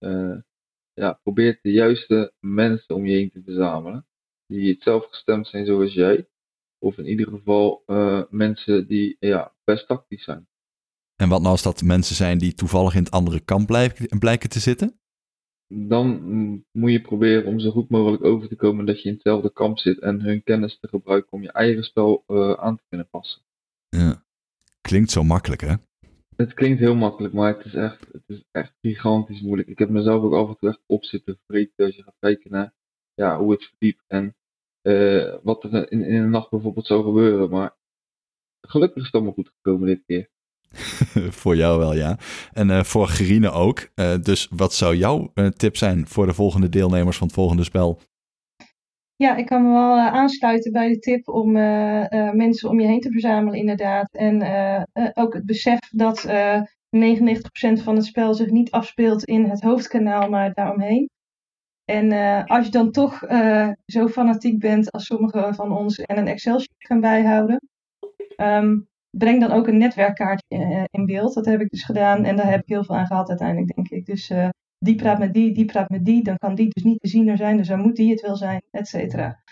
ja, probeert de juiste mensen om je heen te verzamelen. Die hetzelfde gestemd zijn zoals jij. Of in ieder geval eh, mensen die ja, best tactisch zijn. En wat nou als dat mensen zijn die toevallig in het andere kamp blijken, blijken te zitten? Dan mm, moet je proberen om zo goed mogelijk over te komen dat je in hetzelfde kamp zit en hun kennis te gebruiken om je eigen spel eh, aan te kunnen passen. Ja. Klinkt zo makkelijk, hè? Het klinkt heel makkelijk, maar het is echt, het is echt gigantisch moeilijk. Ik heb mezelf ook af en toe echt op zitten vreten als je gaat kijken naar ja, hoe het verdiept en eh, wat er in, in de nacht bijvoorbeeld zou gebeuren. Maar gelukkig is het allemaal goed gekomen dit keer. voor jou wel, ja. En uh, voor Gerine ook. Uh, dus wat zou jouw tip zijn voor de volgende deelnemers van het volgende spel? Ja, ik kan me wel aansluiten bij de tip om mensen om je heen te verzamelen, inderdaad. En ook het besef dat 99% van het spel zich niet afspeelt in het hoofdkanaal, maar daaromheen. En als je dan toch zo fanatiek bent als sommigen van ons en een Excel-sheet kan bijhouden, um, breng dan ook een netwerkkaartje eh, in beeld. Dat heb ik dus gedaan en daar heb ik heel veel aan gehad uiteindelijk, denk ik. Dus die praat met die, die praat met die. Dan kan die dus niet te ziener zijn, dus dan moet die het wel zijn, et cetera.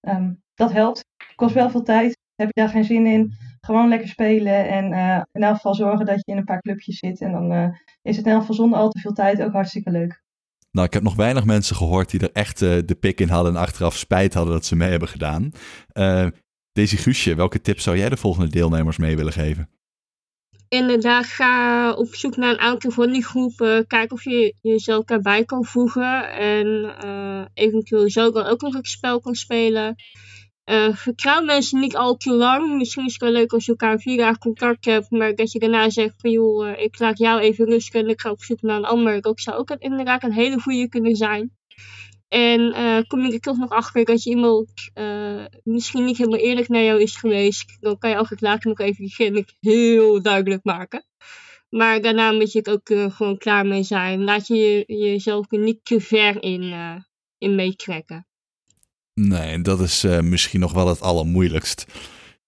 Um, dat helpt. Kost wel veel tijd. Heb je daar geen zin in? Gewoon lekker spelen en uh, in elk geval zorgen dat je in een paar clubjes zit. En dan uh, is het in elk geval zonder al te veel tijd ook hartstikke leuk. Nou, ik heb nog weinig mensen gehoord die er echt uh, de pik in hadden en achteraf spijt hadden dat ze mee hebben gedaan. Uh, Daisy Guusje, welke tips zou jij de volgende deelnemers mee willen geven? Inderdaad, ga op zoek naar een aantal van die groepen. Kijk of je jezelf erbij kan voegen. En uh, eventueel zo dan ook nog een spel kan spelen. Uh, vertrouw mensen niet al te lang. Misschien is het wel leuk als je elkaar vier dagen contact hebt. Maar dat je daarna zegt van joh, uh, ik laat jou even rusten en ik ga op zoek naar een ander. Dat zou ook inderdaad een hele goede kunnen zijn. En uh, kom je er toch nog achter dat je iemand uh, misschien niet helemaal eerlijk naar jou is geweest, dan kan je altijd later nog even die heel duidelijk maken. Maar daarna moet je het ook uh, gewoon klaar mee zijn. Laat je jezelf er niet te ver in, in meetrekken. Nee, dat is misschien nog wel het allermoeilijkst.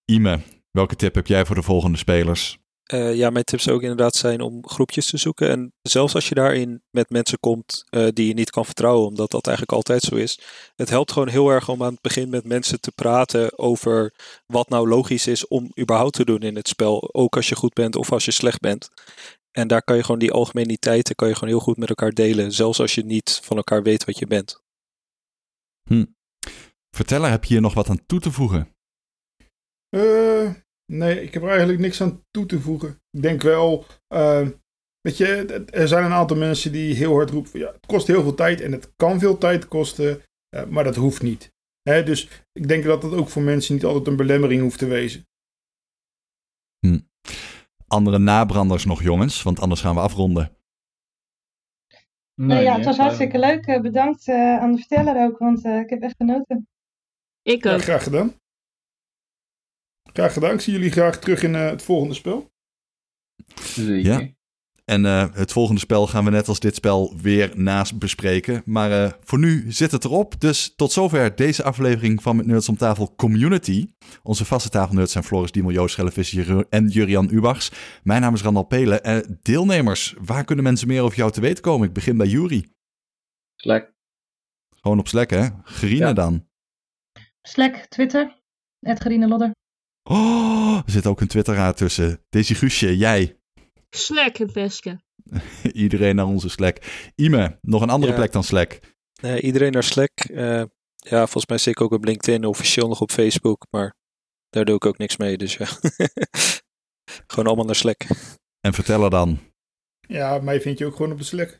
Ime, welke tip heb jij voor de volgende spelers? Uh, ja, mijn tips zou ook inderdaad zijn om groepjes te zoeken. En zelfs als je daarin met mensen komt uh, die je niet kan vertrouwen, omdat dat eigenlijk altijd zo is. Het helpt gewoon heel erg om aan het begin met mensen te praten over wat nou logisch is om überhaupt te doen in het spel. Ook als je goed bent of als je slecht bent. En daar kan je gewoon die algemeniteiten kan je gewoon heel goed met elkaar delen. Zelfs als je niet van elkaar weet wat je bent. Hm. Verteller, heb je hier nog wat aan toe te voegen? Uh, Nee, ik heb er eigenlijk niks aan toe te voegen. Ik denk wel, uh, weet je, er zijn een aantal mensen die heel hard roepen: ja, het kost heel veel tijd en het kan veel tijd kosten, uh, maar dat hoeft niet. Hè, dus ik denk dat dat ook voor mensen niet altijd een belemmering hoeft te wezen. Hm. Andere nabranders nog, jongens, want anders gaan we afronden. Nee, ja, het was hartstikke leuk. Eh, bedankt uh, aan de verteller ook, want uh, ik heb echt genoten. Ik ook. Ja, graag gedaan. Graag gedaan. Ik zie jullie graag terug in uh, het volgende spel. Zeker. Ja. En uh, het volgende spel gaan we net als dit spel weer naast bespreken. Maar uh, voor nu zit het erop. Dus tot zover deze aflevering van Met Nerds om Tafel Community. Onze vaste tafelnerds zijn Floris Diemel, Joost Schellevis en Jurian Ubachs. Mijn naam is Randal Pelen. Uh, deelnemers, waar kunnen mensen meer over jou te weten komen? Ik begin bij Jury. Slack. Gewoon op Slack, hè? Gerine ja. dan? Slack, Twitter, Gerine Lodder. Oh, er zit ook een twitteraar tussen. Daisy Guusje, jij. Slack en Peske. iedereen naar onze Slack. Ime, nog een andere ja. plek dan Slack? Nee, iedereen naar Slack. Uh, ja, volgens mij zit ik ook op LinkedIn, officieel nog op Facebook, maar daar doe ik ook niks mee, dus ja. gewoon allemaal naar Slack. En vertel er dan. Ja, mij vind je ook gewoon op de Slack.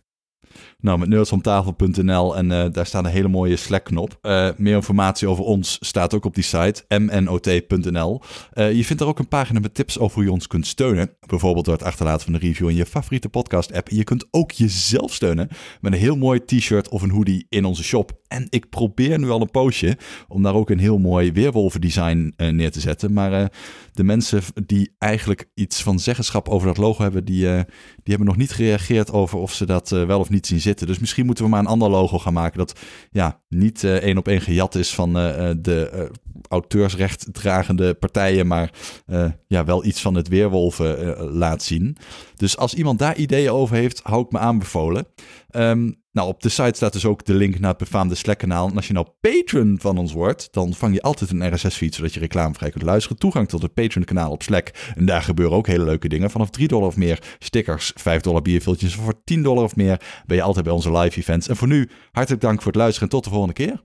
Nou, met nerdsomtafel.nl en uh, daar staat een hele mooie Slack-knop. Uh, meer informatie over ons staat ook op die site, mnot.nl. Uh, je vindt er ook een pagina met tips over hoe je ons kunt steunen. Bijvoorbeeld door het achterlaten van een review in je favoriete podcast-app. Je kunt ook jezelf steunen met een heel mooi t-shirt of een hoodie in onze shop. En ik probeer nu al een poosje om daar ook een heel mooi weerwolven-design neer te zetten. Maar de mensen die eigenlijk iets van zeggenschap over dat logo hebben, die, die hebben nog niet gereageerd over of ze dat wel of niet zien zitten. Dus misschien moeten we maar een ander logo gaan maken dat ja, niet uh, één op één gejat is van uh, de uh, auteursrecht dragende partijen, maar ja, wel iets van het weerwolven laat zien. Dus als iemand daar ideeën over heeft, hou ik me aanbevolen. Um, nou, op de site staat dus ook de link naar het befaamde Slack-kanaal. En als je nou patron van ons wordt, dan vang je altijd een RSS-feed, zodat je reclamevrij kunt luisteren. Toegang tot het Patreon-kanaal op Slack. En daar gebeuren ook hele leuke dingen. Vanaf 3 dollar of meer stickers, 5 dollar bierviltjes. Voor 10 dollar of meer ben je altijd bij onze live-events. En voor nu, hartelijk dank voor het luisteren en tot de volgende keer.